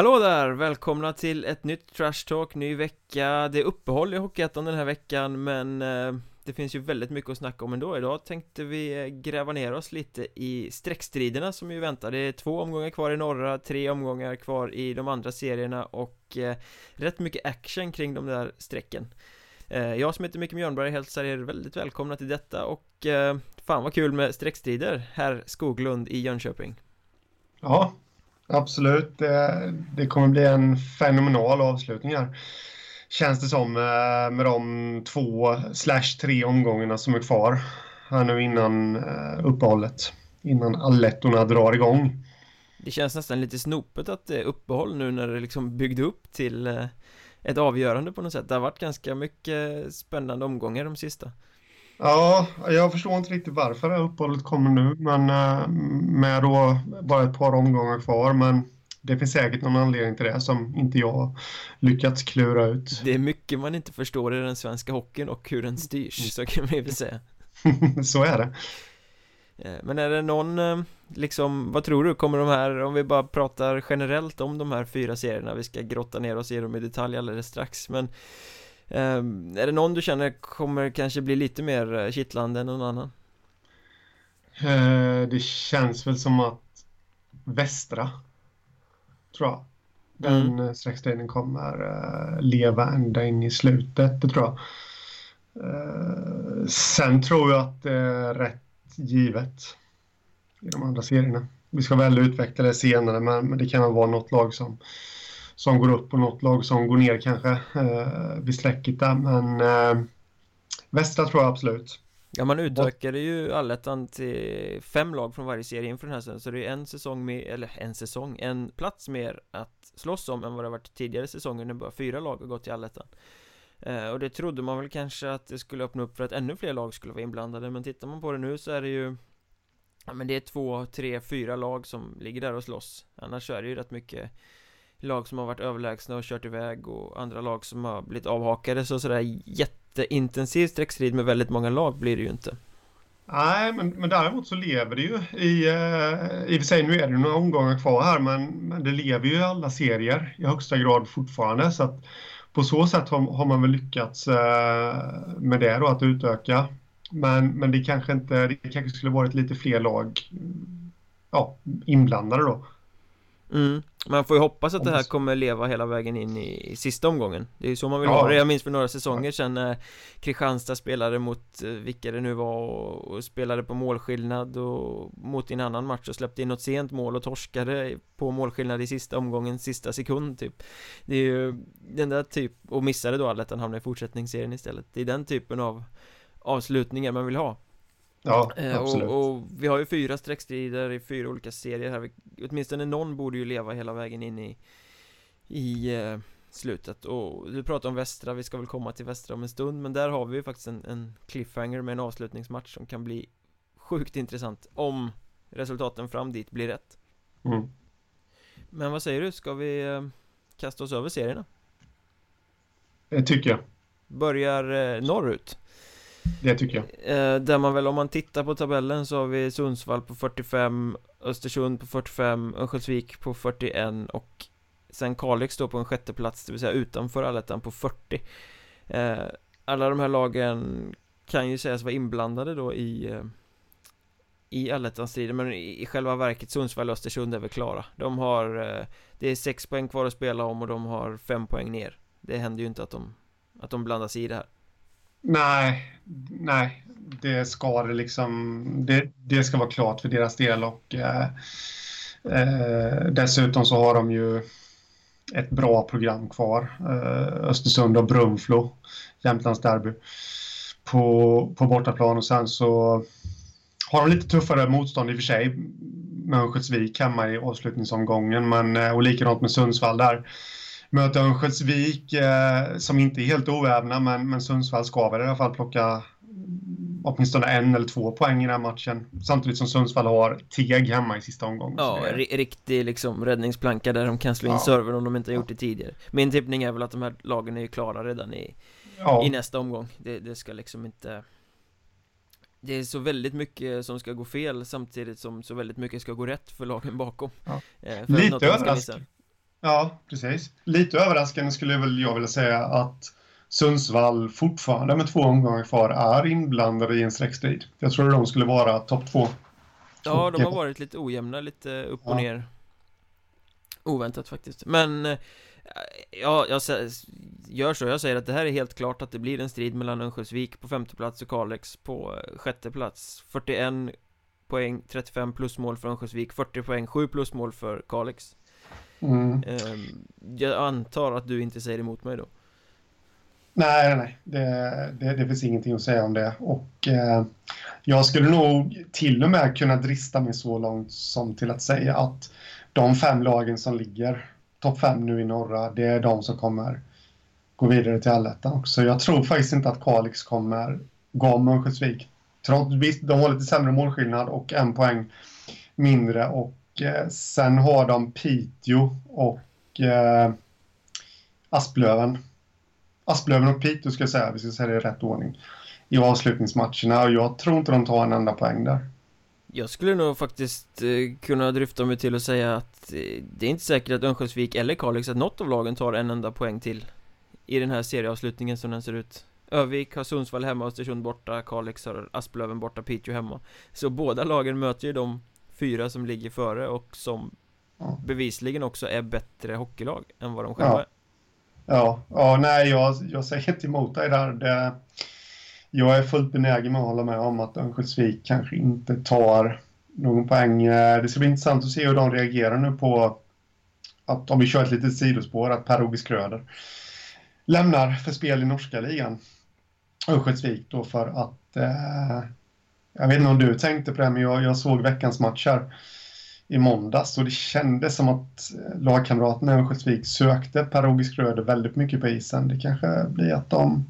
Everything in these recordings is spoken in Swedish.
Hallå där! Välkomna till ett nytt Trash Talk, ny vecka. Det är uppehåll i Hockeyettan den här veckan men eh, det finns ju väldigt mycket att snacka om ändå. Idag tänkte vi eh, gräva ner oss lite i streckstriderna som ju väntar. Det är två omgångar kvar i norra, tre omgångar kvar i de andra serierna och eh, rätt mycket action kring de där strecken. Eh, Jag som heter Micke Mjörnberg hälsar er väldigt välkomna till detta och eh, fan vad kul med streckstrider, herr Skoglund i Jönköping. Ja, absolut. Det, det kommer bli en fenomenal avslutning här. Känns det som eh, med de två slash tre omgångarna som är kvar här nu innan eh, uppehållet. Innan allettorna drar igång. Det känns nästan lite snopet att det är uppehåll nu när det liksom byggde upp till eh, ett avgörande på något sätt Det har varit ganska mycket spännande omgångar de sista Ja, jag förstår inte riktigt varför det här uppehållet kommer nu, men eh, med då bara ett par omgångar kvar. Men det finns säkert någon anledning till det som inte jag lyckats klura ut. Det är mycket man inte förstår i den svenska hockeyn och hur den styrs, så kan man väl säga Så är det. Eh, men är det någon, eh, liksom, vad tror du, kommer de här, om vi bara pratar generellt om de här fyra serierna, vi ska grotta ner oss i dem i detalj alldeles strax, men är det någon du känner kommer kanske bli lite mer eh, kittlande än någon annan? Uh, det känns väl som att Västra, tror jag, den mm. Eh, streckstriden kommer leva ända in i slutet, det tror jag. Sen tror jag att det är rätt givet i de andra serierna. Vi ska väl utveckla det senare, men, det kan vara något lag som som går upp och något lag som går ner kanske eh, vid strecket där. Men eh, Västra tror jag absolut. Ja man utökade ju allettan till fem lag från varje serie inför den här säsongen Så det är en säsong med, eller en säsong, en plats mer att slåss om än vad det har varit tidigare säsonger när bara fyra lag har gått till allettan eh, Och det trodde man väl kanske att det skulle öppna upp för att ännu fler lag skulle vara inblandade Men tittar man på det nu så är det ju Ja men det är två, tre, fyra lag som ligger där och slåss Annars är det ju rätt mycket lag som har varit överlägsna och kört iväg och andra lag som har blivit avhakade. Så sådär jätteintensiv streckstrid med väldigt många lag blir det ju inte. Nej, men, men däremot så lever det ju i, eh, i och för sig nu är det några omgångar kvar här men, men det lever ju i alla serier i högsta grad fortfarande. Så att på så sätt har, har man väl lyckats eh, med det då att utöka. Men, men det kanske inte, det kanske skulle varit lite fler lag ja, inblandade då. Mm. Man får ju hoppas att det här kommer leva hela vägen in i, sista omgången. Det är ju så man vill ja. ha det, jag minns för några säsonger sedan när Kristianstad spelade mot eh, vilka det nu var och, och, spelade på målskillnad och mot en annan match och släppte in något sent mål och torskade på målskillnad i sista omgången, sista sekund typ. Det är ju den där typ, och missade då allettan hamnade i fortsättningsserien istället. Det är den typen av avslutningar man vill ha Ja, eh, absolut. Och, och, vi har ju fyra streckstrider i fyra olika serier här Åtminstone någon borde ju leva hela vägen in i I eh, slutet och du pratar om Västra, vi ska väl komma till Västra om en stund Men där har vi ju faktiskt en, en cliffhanger med en avslutningsmatch som kan bli Sjukt intressant om resultaten fram dit blir rätt mm. Men vad säger du, ska vi eh, kasta oss över serierna? Det tycker jag Börjar eh, norrut det tycker jag. Eh, där man väl, om man tittar på tabellen så har vi Sundsvall på 45 Östersund på 45 Örnsköldsvik på 41 och Sen Kalix då på en sjätte plats, det vill säga utanför allettan på 40 eh, Alla de här lagen kan ju sägas vara inblandade då i eh, i allettan-striden men i, själva verket Sundsvall och Östersund är väl klara. De har eh, Det är sex poäng kvar att spela om och de har fem poäng ner. Det händer ju inte att de Att de blandas i det här. Nej, nej, det ska det liksom, det, det ska vara klart för deras del och eh, eh, dessutom så har de ju ett bra program kvar. Eh, Östersund och Brunflo, Jämtlands derby på, på bortaplan och sen så har de lite tuffare motstånd i och för sig med Örnsköldsvik hemma i avslutningsomgången men eh, och likadant med Sundsvall där möta Örnsköldsvik eh, som inte är helt oävna men, men Sundsvall ska väl i alla fall plocka åtminstone en eller två poäng i den här matchen samtidigt som Sundsvall har Teg hemma i sista omgången. Ja, är... riktig liksom räddningsplanka där de kan slå in ja. servern om de inte har gjort det tidigare. Min tippning är väl att de här lagen är klara redan i, ja. i nästa omgång. Det, det ska liksom inte det är så väldigt mycket som ska gå fel samtidigt som så väldigt mycket ska gå rätt för lagen bakom ja. eh, för Lite överraskande Ja, precis. Lite överraskande skulle jag väl jag vilja säga att Sundsvall fortfarande med två omgångar kvar är inblandade i en streckstrid. Jag trodde de skulle vara topp två. Ja, de har varit lite ojämna, lite upp och ja. ner Oväntat faktiskt Men eh, Ja, jag gör så, jag säger att det här är helt klart att det blir en strid mellan Örnsköldsvik på femte plats och Kalix på eh, sjätte plats 41 poäng, 35 plusmål för Örnsköldsvik, 40 poäng, 7 plusmål för Kalix mm. Ehm, jag antar att du inte säger emot mig då? Nej, nej, det, det, det finns ingenting att säga om det och eh, jag skulle nog till och med kunna drista mig så långt som till att säga att de fem lagen som ligger topp fem nu i norra, det är de som kommer gå vidare till allettan också. Jag tror faktiskt inte att Kalix kommer gå om Örnsköldsvik. Trots visst, de har lite sämre målskillnad och en poäng mindre och Eh, sen har de Piteå och eh, Asplöven. Asplöven och Piteå ska jag säga, vi ska säga det i rätt ordning, i avslutningsmatcherna och jag tror inte de tar en enda poäng där. Jag skulle nog faktiskt eh, kunna dryfta mig till att säga att eh, det är inte säkert att Örnsköldsvik eller Kalix, att något av lagen tar en enda poäng till i den här serieavslutningen som den ser ut. Övik har Sundsvall hemma, Östersund borta, Kalix har Asplöven borta, Piteå hemma. Så båda lagen möter ju de fyra som ligger före och som bevisligen också är bättre hockeylag än vad de själva ja. är. Ja, ja nej, jag, jag säger inte emot dig där. Det, jag är fullt benägen med att hålla med om att Örnsköldsvik kanske inte tar någon poäng. Det ska bli intressant att se hur de reagerar nu på att om vi kör ett litet sidospår, att Per-Åge Skröder lämnar för spel i norska ligan. Örnsköldsvik då för att eh, jag vet inte om du tänkte på det, men jag, jag såg veckans matcher i måndags och det kändes som att eh, lagkamraterna i Örnsköldsvik sökte Per-Åge Skröder väldigt mycket på isen. Det kanske blir att de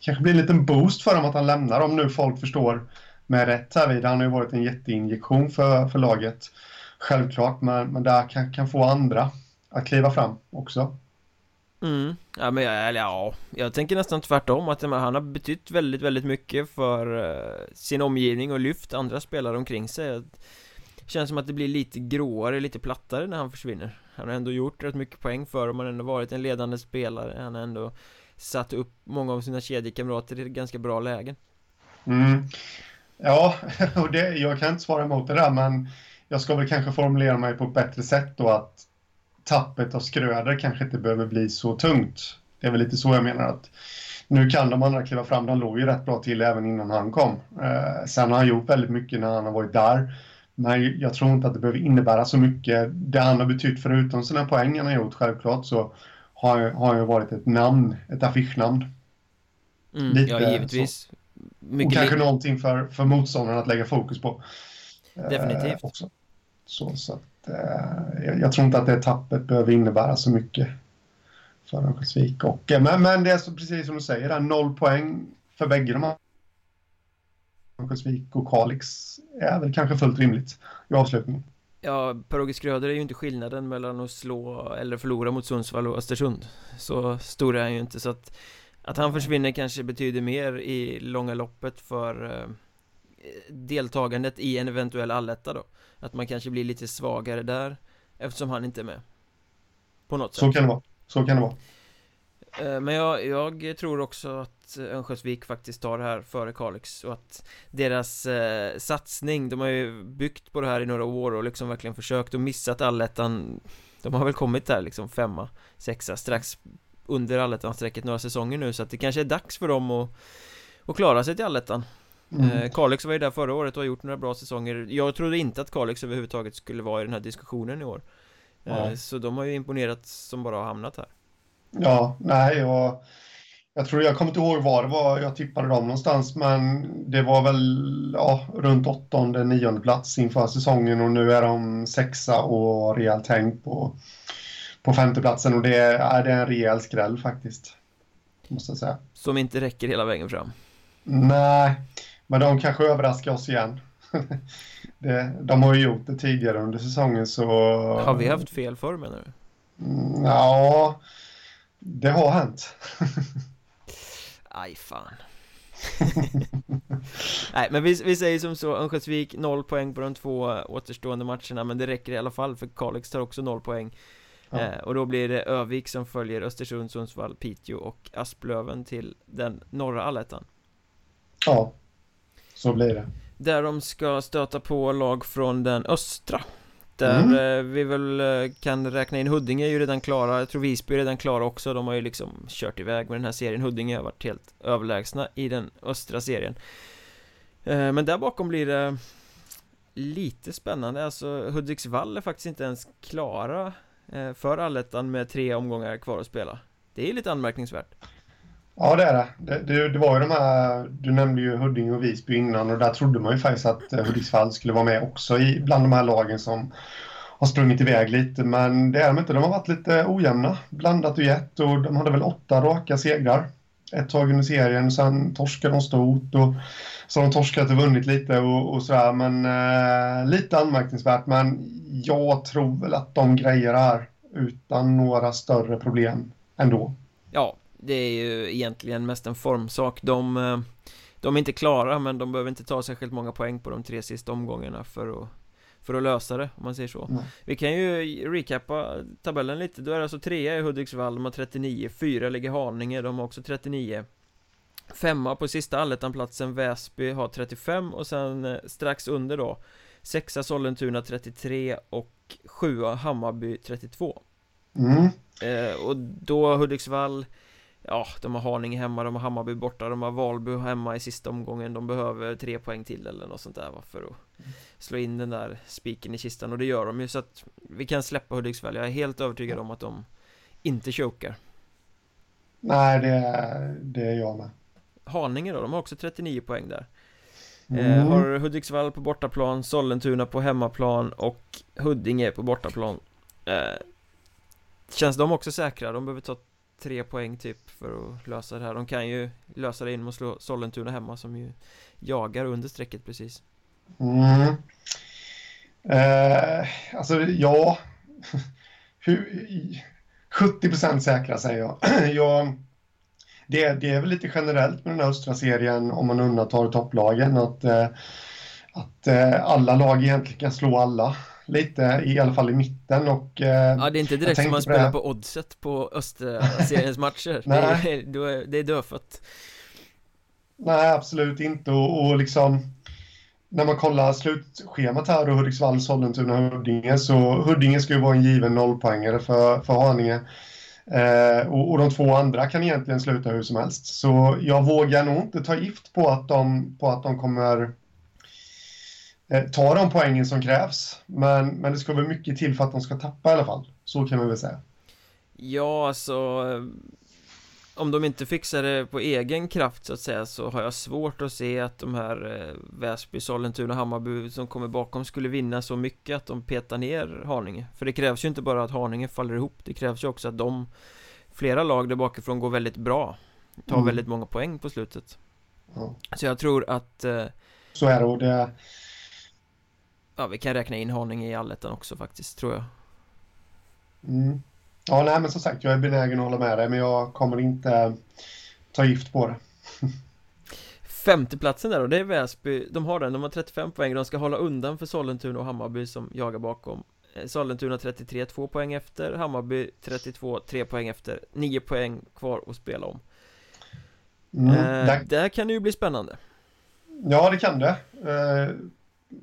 kanske blir en liten boost för dem att han lämnar om nu folk förstår med rätt här vid. Han har ju varit en jätteinjektion för, för laget. Självklart, men, men där kan, kan få andra att kliva fram också. Mm, ja men jag, eller, ja, jag tänker nästan tvärtom att han har betytt väldigt, väldigt mycket för eh, sin omgivning och lyft andra spelare omkring sig Känns som att det blir lite gråare, lite plattare när han försvinner Han har ändå gjort rätt mycket poäng för dem, han har ändå varit en ledande spelare Han har ändå satt upp många av sina kedjekamrater i ganska bra lägen. Mm. Ja, och det, jag kan inte svara emot det där, men jag ska väl kanske formulera mig på ett bättre sätt då att tappet av Skröder kanske inte behöver bli så tungt. Det är väl lite så jag menar att nu kan de andra kliva fram, de låg ju rätt bra till även innan han kom. Eh, sen har han gjort väldigt mycket när han har varit där. Men jag tror inte att det behöver innebära så mycket. Det han har betytt förutom sina poäng han har gjort, självklart, så har, har ju varit ett namn, ett affischnamn. Mm, Lite, ja, givetvis. och kanske någonting för, för motståndaren att lägga fokus på. Definitivt. Eh, också. Så, så att, Eh, jag, tror inte att det tappet behöver innebära så mycket för Örnsköldsvik. Men, men det är så, precis som du säger, där, noll poäng för bägge de här. Örnsköldsvik och Kalix är väl kanske fullt rimligt i avslutningen. Ja, Per-Åge Skröder är ju inte skillnaden mellan att slå eller förlora mot Sundsvall och Östersund Så stor är han ju inte så att Att han försvinner kanske betyder mer i långa loppet för eh, Deltagandet i en eventuell alletta då. Att man kanske blir lite svagare där Eftersom han inte är med. På något sätt. Så kan det vara, så kan det vara. Eh, men jag, jag, tror också att Örnsköldsvik faktiskt tar det här före Kalix och att deras eh, satsning, de har ju byggt på det här i några år och liksom verkligen försökt och missat allettan. De har väl kommit där liksom femma, sexa, strax under allettan-strecket några säsonger nu så att det kanske är dags för dem att, att klara sig till allettan mm. eh, Kalix var ju där förra året och har gjort några bra säsonger Jag trodde inte att Kalix överhuvudtaget skulle vara i den här diskussionen i år eh, Så de har ju imponerat som bara har hamnat här Ja, nej, jag, jag tror jag kommer inte ihåg var det var jag tippade dem någonstans, men det var väl ja, runt åttonde, nionde plats inför säsongen och nu är de sexa och rejält häng på, på femteplatsen och det är, det är en rejäl skräll faktiskt. Måste jag säga. Som inte räcker hela vägen fram? Nej, men de kanske överraskar oss igen. det, de har ju gjort det tidigare under säsongen så... Har vi haft fel förr menar du? Mm, ja, det har hänt. Aj fan. Nej men vi, vi säger som så, Örnsköldsvik 0 poäng på de två återstående matcherna Men det räcker i alla fall för Kalix tar också 0 poäng ja. eh, Och då blir det Övik som följer Östersund, Sundsvall, Piteå och Asplöven till den norra allettan Ja, så blir det. Där de ska stöta på lag från den östra. Där mm. Eh, vi väl eh, kan räkna in Huddinge är ju redan klara, jag tror Visby är redan klara också. De har ju liksom kört iväg med den här serien. Huddinge har varit helt överlägsna i den östra serien. Eh, Men där bakom blir det lite spännande, alltså Hudiksvall är faktiskt inte ens klara för allettan med tre omgångar kvar att spela. Det är lite anmärkningsvärt Ja det är det. Det, det. det, var ju de här, du nämnde ju Huddinge och Visby innan och där trodde man ju faktiskt att eh, Hudiksvall skulle vara med också i, bland de här lagen som har sprungit iväg lite men det är de inte. De har varit lite ojämna, blandat och gett och de hade väl åtta raka segrar ett tag under serien och sen torskade de stort och så har de torskat och vunnit lite och, och sådär men eh, lite anmärkningsvärt men jag tror väl att de grejer det här utan några större problem ändå. Ja, det är ju egentligen mest en formsak. De, eh, de är inte klara men de behöver inte ta särskilt många poäng på de tre sista omgångarna för att för att lösa det, om man säger så. Mm. Vi kan ju recappa tabellen lite, då är det alltså trea i Hudiksvall, de har 39 Fyra ligger Haninge, de har också 39 Femma på sista allettanplatsen Väsby har 35 och sen eh, strax under då Sexa Sollentuna 33 och sjua Hammarby 32 mm. eh, Och då Hudiksvall Ja, de har Haninge hemma, de har Hammarby borta, de har Valby hemma i sista omgången. De behöver tre poäng till eller något sånt där va, för att slå in den där spiken i kistan. Och det gör de ju så att Vi kan släppa Hudiksvall, jag är helt övertygad om att de inte chokar. Nej, det är, det är jag med. Haninge då, de har också 39 poäng där. Eh, mm. eh, Har Hudiksvall på bortaplan, Sollentuna på hemmaplan och Huddinge på bortaplan. Eh, Känns de också säkra? De behöver ta tre poäng typ för att lösa det här. De kan ju lösa det genom att slå Sollentuna hemma som ju jagar under strecket precis. Mm. eh, Alltså ja. 70% säkra säger jag, jag det, det är väl lite generellt med den här östra serien om man undantar topplagen att, eh, att eh, alla lag egentligen kan slå alla lite, i alla fall i mitten och... Eh, ja, det är inte direkt som man spelar på oddset på Österseriens matcher Nej. Det är, det är dödfött Nej, absolut inte och, och liksom när man kollar slutschemat här då, Hudiksvall, Sollentuna, Huddinge, så Huddinge ska ju vara en given nollpoängare för, för Haninge. Eh, och, och, de två andra kan egentligen sluta hur som helst. Så jag vågar nog inte ta gift på att de, på att de kommer ta de poängen som krävs. Men, men det ska väl mycket till för att de ska tappa i alla fall. Så kan man väl säga. Ja, alltså eh, om de inte fixar det på egen kraft så att säga så har jag svårt att se att de här eh, Väsby, Sollentuna, Hammarby som kommer bakom skulle vinna så mycket att de petar ner Haninge För det krävs ju inte bara att Haninge faller ihop Det krävs ju också att de Flera lag där bakifrån går väldigt bra Tar mm. väldigt många poäng på slutet ja. Så jag tror att eh, Så är det och det Ja, vi kan räkna in Haninge i allettan också faktiskt, tror jag. Mm. Ja, nej, men som sagt, jag är benägen att hålla med dig, men jag kommer inte ta gift på det. Femteplatsen där då, det är Väsby, de har den, de har 35 poäng, de ska hålla undan för Sollentuna och Hammarby som jagar bakom. Eh, Sollentuna 33, 2 poäng efter, Hammarby 32, 3 poäng efter, 9 poäng kvar att spela om. Mm, eh, där... där kan det ju bli spännande. Ja, det kan det. Eh,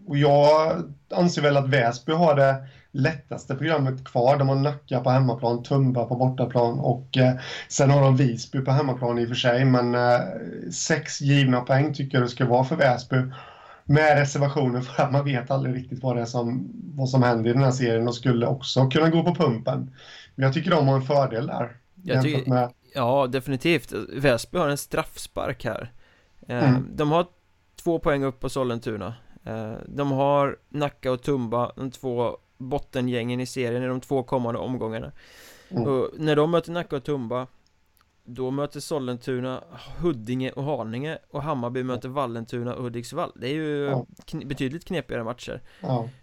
och jag anser väl att Väsby har det lättaste programmet kvar. De har Nacka på hemmaplan, Tumba på bortaplan och eh, sen har de Visby på hemmaplan i och för sig. Men eh, sex givna poäng tycker jag det ska vara för Väsby. Med reservationer för att man vet aldrig riktigt vad det är som, vad som händer i den här serien och skulle också kunna gå på pumpen. Men jag tycker de har en fördel där. Tycker, med... Ja, definitivt. Väsby har en straffspark här. Eh, mm. De har två poäng upp på Sollentuna de har Nacka och Tumba, de två bottengängen i serien i de två kommande omgångarna. Mm. och När de möter Nacka och Tumba Då möter Sollentuna Huddinge och Haninge och Hammarby möter Vallentuna och Hudiksvall. Det är ju kn betydligt knepigare matcher.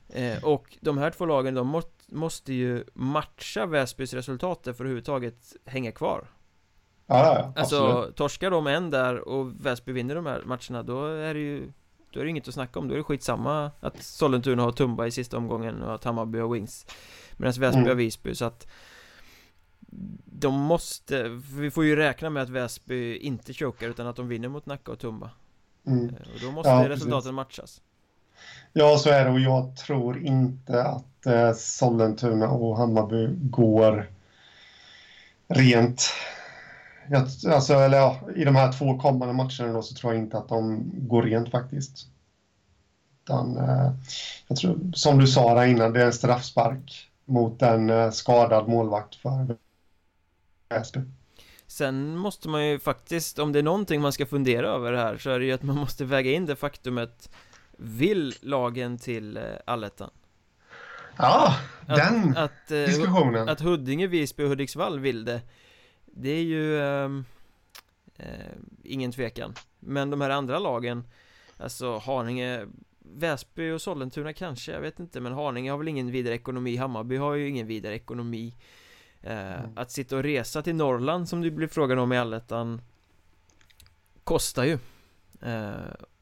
Eh, Och de här två lagen, de må måste ju matcha Väsbys resultat för att överhuvudtaget hänga kvar. Ja, ja, Alltså, torskar de en där och Väsby vinner de här matcherna, då är det ju då är det inget att snacka om, då är det skitsamma att Sollentuna har Tumba i sista omgången och att Hammarby har Wings Medan Väsby mm. har Visby så att De måste, vi får ju räkna med att Väsby inte chokar utan att de vinner mot Nacka och Tumba Mm. Eh, Och då måste Ja, resultaten precis. matchas Ja, så är det och jag tror inte att eh, Sollentuna och Hammarby går rent. Jag, alltså, eller ja, I de här två kommande matcherna då, så tror jag inte att de går rent faktiskt. Utan, eh, jag tror, som du sa där innan, det är en straffspark mot en eh, skadad målvakt för Väsby. Sen måste man ju faktiskt, om det är någonting man ska fundera över här så är det ju att man måste väga in det faktumet Vill lagen till eh, allettan? Ja, Att, den att, diskussionen. att Huddinge, Visby och Hudiksvall vill det Det är ju ehm, eh, ingen tvekan. Men de här andra lagen Alltså Haninge Väsby och Sollentuna kanske, jag vet inte Men Haninge har väl ingen vidare ekonomi. Hammarby har ju ingen vidare ekonomi. Eh, Mm. Att sitta och resa till Norrland som det blir frågan om i allettan Kostar ju. Eh,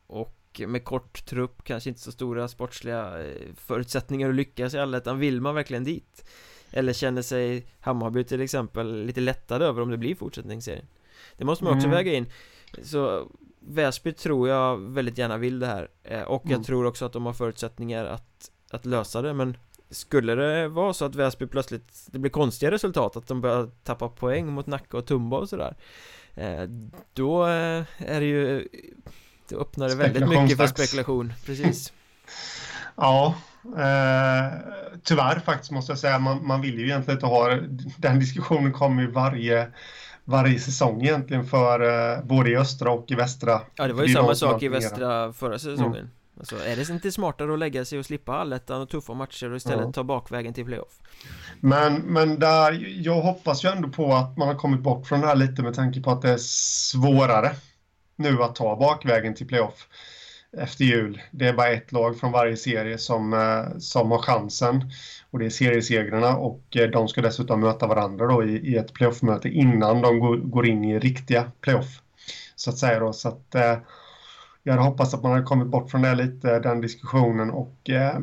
Och med kort trupp, kanske inte så stora sportsliga eh, förutsättningar att lyckas i allettan. Vill man verkligen dit? Eller känner sig Hammarby till exempel lite lättade över om det blir fortsättningsserien? Det måste man också Mm. väga in Så Väsby tror jag väldigt gärna vill det här eh, Och jag Mm. tror också att de har förutsättningar att, att lösa det men Skulle det vara så att Väsby plötsligt Det blir konstiga resultat att de börjar tappa poäng mot Nacka och Tumba och sådär eh, Då eh, är det ju Då öppnar det väldigt mycket för spekulation Precis Ja, eh, tyvärr faktiskt måste jag säga. Man, man vill ju egentligen inte ha den diskussionen kommer ju varje, varje säsong egentligen för eh, både i östra och i västra. Ja det var Det ju är samma sak i västra förra säsongen Alltså är det inte smartare att lägga sig och slippa allettan och tuffa matcher och istället Ja. ta bakvägen till playoff? Men, men där, jag hoppas ju ändå på att man har kommit bort från det här lite med tanke på att det är svårare nu att ta bakvägen till playoff efter jul. Det är bara ett lag från varje serie som, eh, som har chansen och det är seriesegrarna och eh, de ska dessutom möta varandra då i, i ett playoffmöte innan de går, går in i riktiga playoff. Så att säga då. Så att, eh, jag hade hoppats att man hade kommit bort från det lite, den diskussionen och eh,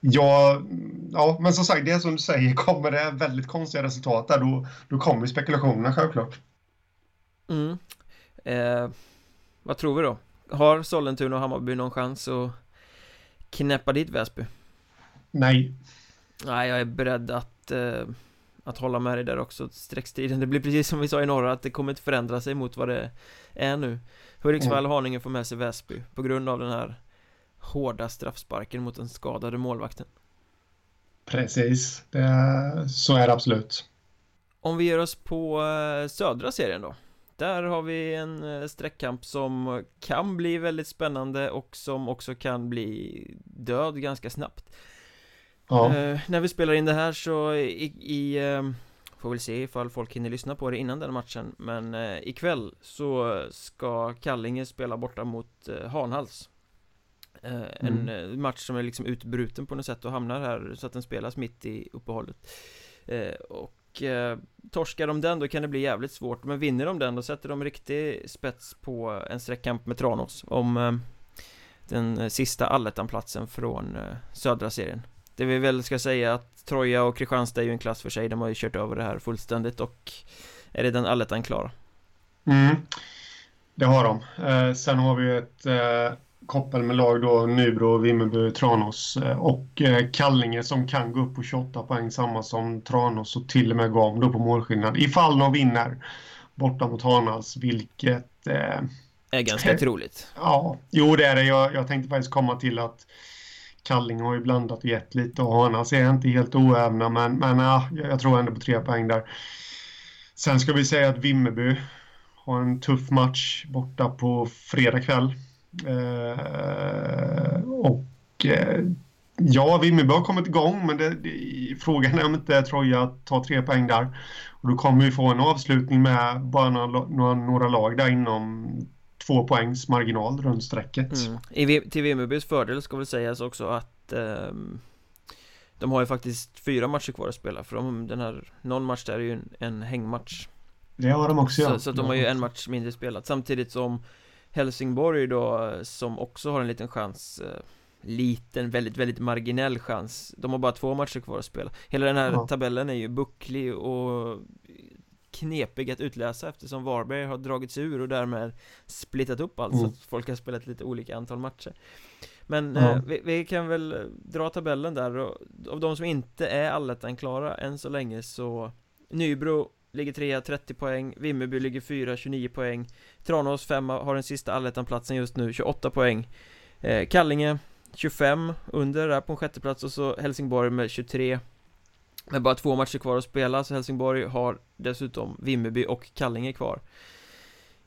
Ja, ja, men som sagt, det är som du säger, kommer det väldigt konstiga resultat där, då, då kommer spekulationerna självklart. Mm. Eh, vad tror vi då? Har Sollentuna och Hammarby någon chans att knäppa dit Väsby? Nej, Nej, jag är beredd att, eh, att hålla med dig där också Streckstriden, det blir precis som vi sa i norra att det kommer inte förändra sig mot vad det är nu Hudiksvall och Haninge får med sig Väsby på grund av den här hårda straffsparken mot den skadade målvakten precis. Det, så är det absolut. Om vi ger oss på eh, södra serien då Där har vi en eh, streckkamp som kan bli väldigt spännande och som också kan bli död ganska snabbt. Ja, Eh, när vi spelar in det här så i, i eh, Får väl se ifall folk hinner lyssna på det innan den matchen Men eh, ikväll så ska Kallinge spela borta mot eh, Hanhals. Eh, En eh, match som är liksom utbruten på något sätt och hamnar här så att den spelas mitt i uppehållet. Eh, och eh, torskar de den då kan det bli jävligt svårt. Men vinner de den då sätter de riktig spets på en sträckkamp med Tranås Om eh, den sista sista allettanplatsen från eh, södra serien. Det vi väl ska säga att Troja och Kristianstad är ju en klass för sig. De har ju kört över det här fullständigt och är redan allettan klara. Mm, det har de. Eh, sen har vi ett eh, koppel med lag då, Nybro, Vimmerby, Tranås eh, och eh, Kallinge som kan gå upp på 28 poäng samma som Tranås och till och med gå om då på målskillnad ifall de vinner borta mot Hanals, vilket eh, Är ganska troligt Ja, jo det är det. Jag, jag tänkte faktiskt komma till att Kalling har ju blandat och gett lite och Hanas är inte helt oävna men, men ja, jag jag tror ändå på tre poäng där. Sen ska vi säga att Vimmerby har en tuff match borta på fredag kväll. Eh, och eh, ja, Vimmerby har kommit igång men det, det, frågan är om inte Troja tar tre poäng där. Och då kommer vi få en avslutning med bara några, några, några lag där inom två poängs marginal runt strecket. mm. I, Till Vimmerbys fördel ska väl sägas också att ehm, De har ju faktiskt fyra matcher kvar att spela för de, den här Någon match där är ju en, en hängmatch Det har de också, så, ja. så att de har ju en match mindre spelat Samtidigt som Helsingborg då Som också har en liten chans eh, liten, väldigt, väldigt marginell chans De har bara två matcher kvar att spela Hela den här ja. tabellen är ju bucklig och knepig att utläsa eftersom Varberg har dragits ur och därmed splittat upp allt mm. så att folk har spelat lite olika antal matcher Men ja. eh, vi, vi, kan väl dra tabellen där och av de som inte är allettan klara än så länge så Nybro ligger trea, 30 poäng Vimmerby ligger fyra, 29 poäng Tranås femma, har den sista allettan-platsen just nu, 28 poäng. Eh, Kallinge 25 under där på en sjätteplats och så Helsingborg med 23 Med bara två matcher kvar att spela så Helsingborg har dessutom Vimmerby och Kallinge kvar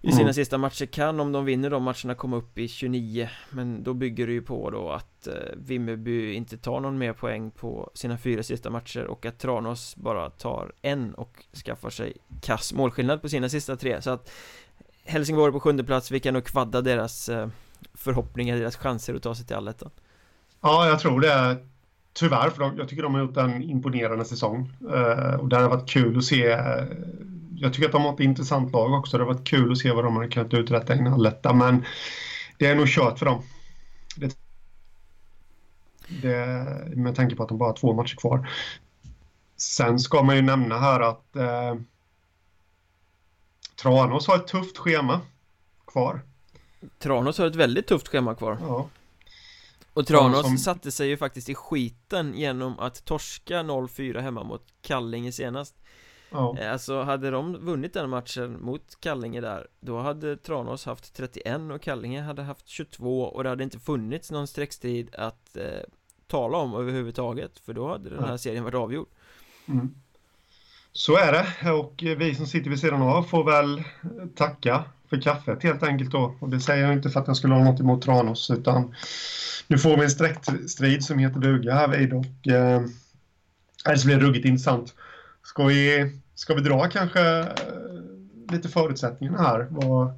i sina mm. sista matcher kan, om de vinner de matcherna, komma upp i 29 Men då bygger det ju på då att eh, Vimmerby inte tar någon mer poäng på sina fyra sista matcher och att Tranås bara tar en och skaffar sig kass målskillnad på sina sista tre. Så att Helsingborg på sjunde plats, vi kan nog kvadda deras eh, förhoppningar, deras chanser att ta sig till allettan. Ja, jag tror det Tyvärr, för de, jag tycker de har gjort en imponerande säsong uh, och det har varit kul att se jag tycker att de har ett intressant lag också. Det har varit kul att se vad de har kunnat uträtta i Nalletta, men det är nog kört för dem. Det, det, med tanke på att de bara har två matcher kvar. Sen ska man ju nämna här att eh, Tranås har ett tufft schema kvar. Tranås har ett väldigt tufft schema kvar. Ja. Och Tranås som... satte sig ju faktiskt i skiten genom att torska 0-4 hemma mot Kallinge senast. Ja. Eh, alltså hade de vunnit den matchen mot Kallinge där Då hade Tranås haft 31 och Kallinge hade haft 22 och det hade inte funnits någon streckstrid att eh, tala om överhuvudtaget För då hade den här serien varit avgjord mm. Så är det och vi som sitter vid sidan av får väl tacka för kaffet helt enkelt då och det säger jag inte för att jag skulle ha något emot Tranås utan nu får vi en streckstrid som heter duga här vid och eh, det blir ruggigt intressant Ska vi, ska vi dra kanske eh, lite förutsättningarna här? Vad,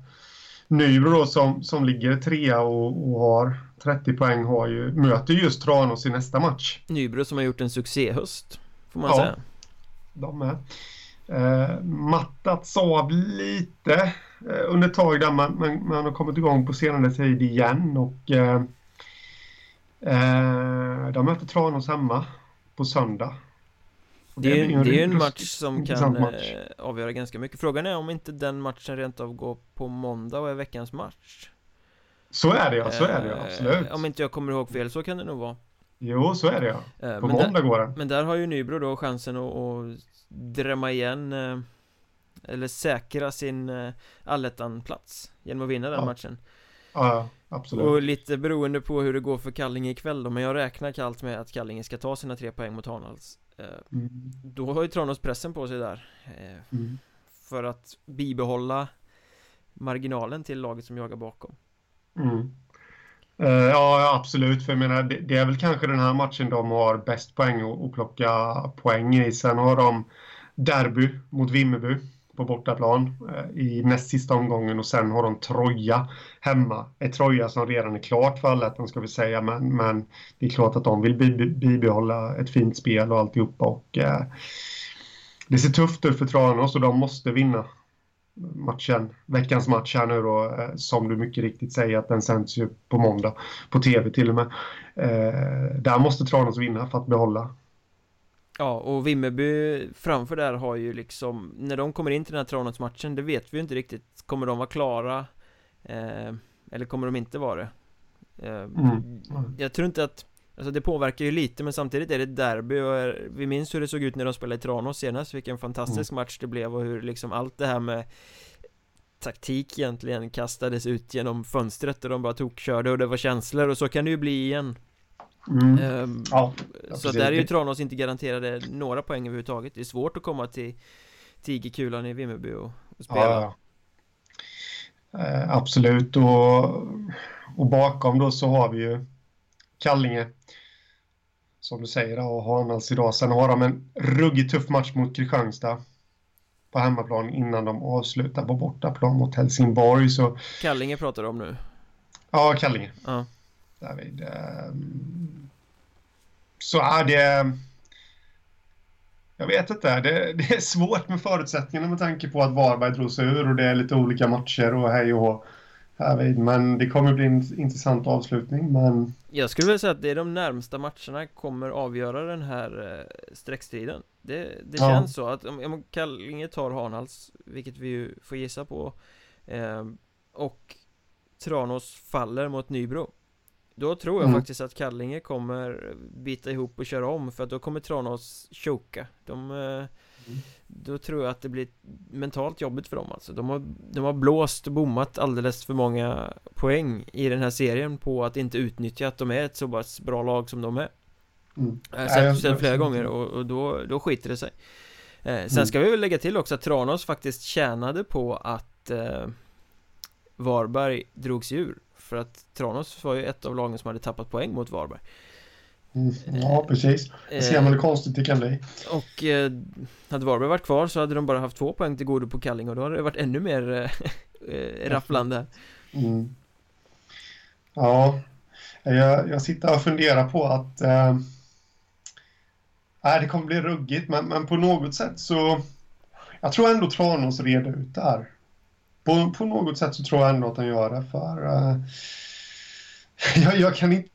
Nybro då som, som ligger trea och, och har 30 poäng har ju, möter just Tranås i nästa match. Nybro som har gjort en succéhöst, får man ja, säga. de med. Eh, mattats av lite under ett tag där man, man, man, har kommit igång på senare tid igen och eh, eh, de möter Tranås hemma på söndag. Det är, en, det är en match som kan match. Eh, avgöra ganska mycket. Frågan är om inte den matchen rent av går på måndag och är veckans match. Så är det ja, så är det ja, absolut. Om inte jag kommer ihåg fel, så kan det nog vara. Jo, så är det ja. Eh, På men måndag där, går det. Men där har ju Nybro då chansen att, att drämma igen eh, Eller säkra sin allettan-plats Genom att vinna den ja. matchen Ja, absolut Och lite beroende på hur det går för Kallinge ikväll då Men jag räknar kallt med att Kallinge ska ta sina tre poäng mot Hanals Eh, mm. Då har ju Tranås pressen på sig där eh, mm. För att bibehålla marginalen till laget som jagar bakom mm. Uh, ja, absolut. För jag menar, det, det, är väl kanske den här matchen de har bäst poäng att plocka poäng i. Sen har de derby mot Vimmerby på bortaplan eh, i näst sista omgången och sen har de Troja hemma. Ett Troja som redan är klart för allettan ska vi säga, men, men det är klart att de vill bibehålla ett fint spel och alltihopa och eh, det ser tufft ut för Tranås och de måste vinna matchen, veckans match här nu då, eh, som du mycket riktigt säger att den sänds ju på måndag på tv till och med. Eh, där måste Tranås vinna för att behålla Ja, och Vimmerby framför där har ju liksom När de kommer in till den här Tranås-matchen, det vet vi ju inte riktigt Kommer de vara klara? Eh, eller kommer de inte vara det? Eh, mm. Jag tror inte att Alltså det påverkar ju lite men samtidigt är det derby och vi minns hur det såg ut när de spelade i Tranås senast Vilken fantastisk mm. match det blev och hur liksom allt det här med Taktik egentligen kastades ut genom fönstret och de bara tokkörde och det var känslor och så kan det ju bli igen Mm. Ehm, ja, så där är ju Tranås inte garanterade några poäng överhuvudtaget Det är svårt att komma till Tigerkulan i Vimmerby och, och spela ja, ja. Eh, Absolut och, och bakom då så har vi ju Kallinge Som du säger och Hanals idag Sen har de en ruggigt tuff match mot Kristianstad På hemmaplan innan de avslutar på bortaplan mot Helsingborg så Kallinge pratar du om nu? Ja, Kallinge ja. David. Ehm, så är det... Jag vet inte. Det, det, är svårt med förutsättningarna med tanke på att Varberg drog sig ur och det är lite olika matcher och hej och härvid. Men det kommer bli en intressant avslutning. Men... Jag skulle vilja säga att det är de närmsta matcherna kommer avgöra den här eh, streckstriden. Det, det ja. känns så att om, om Kallinge tar Hanhals, vilket vi ju får gissa på, eh, och Tranås faller mot Nybro. Då tror jag mm. faktiskt att Kallinge kommer bita ihop och köra om för att då kommer Tranås choka. De eh, då tror jag att det blir mentalt jobbigt för dem alltså de har, de har blåst och bommat alldeles för många poäng i den här serien på att inte utnyttja att de är ett så pass bra lag som de är mm. Jag har sett det flera gånger och, och, då, då skiter det sig eh, Sen mm. ska vi väl lägga till också att Tranås faktiskt tjänade på att eh, Varberg drogs ur För att Tranås var ju ett av lagen som hade tappat poäng mot Varberg Mm, ja, precis. Det ser man hur konstigt det kan bli. Och eh, hade Varberg varit kvar så hade de bara haft två poäng till godo på Kalling och då hade det varit ännu mer eh, eh rafflande. Mm. Ja, jag, jag sitter och funderar på att eh, det kommer bli ruggigt, men, men på något sätt så jag tror ändå Tranås reder ut det här. På, på något sätt så tror jag ändå att de gör det, för eh, jag, jag kan inte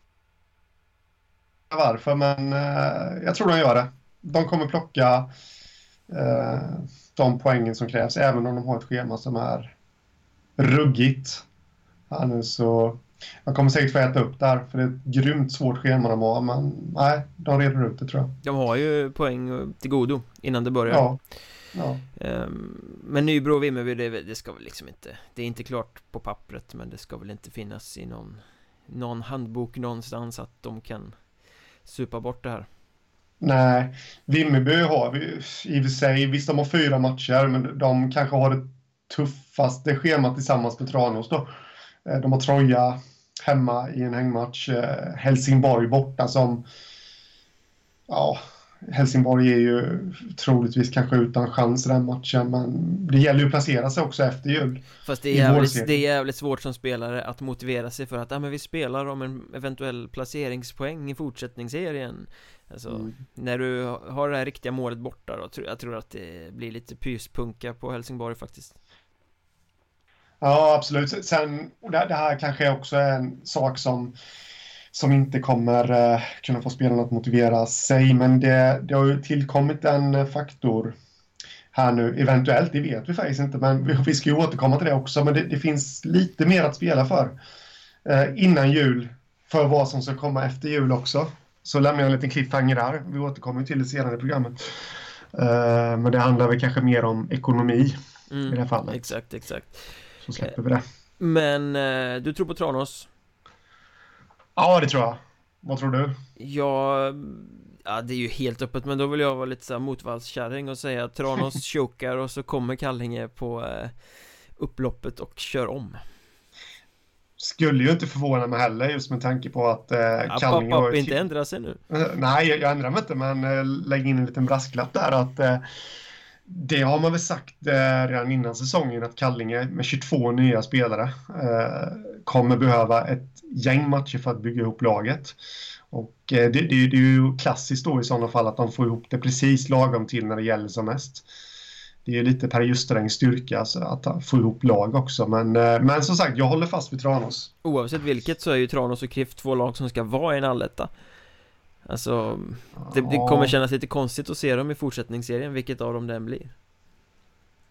varför, men eh, jag tror de gör det. De kommer plocka eh, de poängen som krävs, även om de har ett schema som är ruggigt. Nu så de kommer säkert få äta upp där, för det är ett grymt svårt schema de har, men nej, de reder ut det tror jag. De har ju poäng till godo innan det börjar. Ja. Ja. Um, men Nybro och Vimmerby, det, det, ska väl liksom inte Det är inte klart på pappret men det ska väl inte finnas i någon Någon handbok någonstans att de kan supa bort det här. Nej, Vimmerby har vi i och för sig, visst de har fyra matcher, men de kanske har det tuffaste schemat tillsammans med Tranås då. Eh, de har Troja hemma i en hängmatch, eh, Helsingborg borta som, ja, Helsingborg är ju troligtvis kanske utan chans den matchen, men det gäller ju att placera sig också efter jul. Fast det är, jävligt, det är jävligt svårt som spelare att motivera sig för att, ja men vi spelar om en eventuell placeringspoäng i fortsättningsserien. Alltså, mm. när du har det här riktiga målet borta då, tror jag tror att det blir lite pyspunka på Helsingborg faktiskt. Ja, absolut. Sen, det här kanske också är en sak som som inte kommer eh, kunna få spelarna att motivera sig. Men det, det har ju tillkommit en faktor här nu, eventuellt, det vet vi faktiskt inte, men vi, vi ska ju återkomma till det också. Men det, det finns lite mer att spela för eh, innan jul, för vad som ska komma efter jul också. Så lämnar jag en liten cliffhanger där. Vi återkommer till det senare i programmet. Eh, men det handlar väl kanske mer om ekonomi mm, i det här fallet. Exakt, exakt. Så släpper vi det. Men eh, du tror på Tranås? Ja, det tror jag. Vad tror du? Ja, ja det är ju helt öppet men då vill jag vara lite såhär motvallskärring och säga att Tranås chokar och så kommer Kallinge på eh, upploppet och kör om. Skulle ju inte förvåna mig heller just med tanke på att eh, ja, Kallinge pop, pop, inte ändra sig nu. Eh, nej, jag, jag ändrar mig inte men eh, lägg in en liten brasklapp där att eh, det har man väl sagt eh, redan innan säsongen att Kallinge med 22 nya spelare eh, kommer behöva ett gäng matcher för att bygga ihop laget. Och eh, det, det, det, är ju klassiskt då i sådana fall att de får ihop det precis lagom till när det gäller som mest. Det är lite Per Justerängs styrka alltså, att få ihop lag också. Men, eh, men som sagt, jag håller fast vid Tranås. Oavsett vilket så är ju Tranås och KIF två lag som ska vara i en alletta. Alltså, det, det, kommer kännas lite konstigt att se dem i fortsättningsserien, vilket av dem den blir.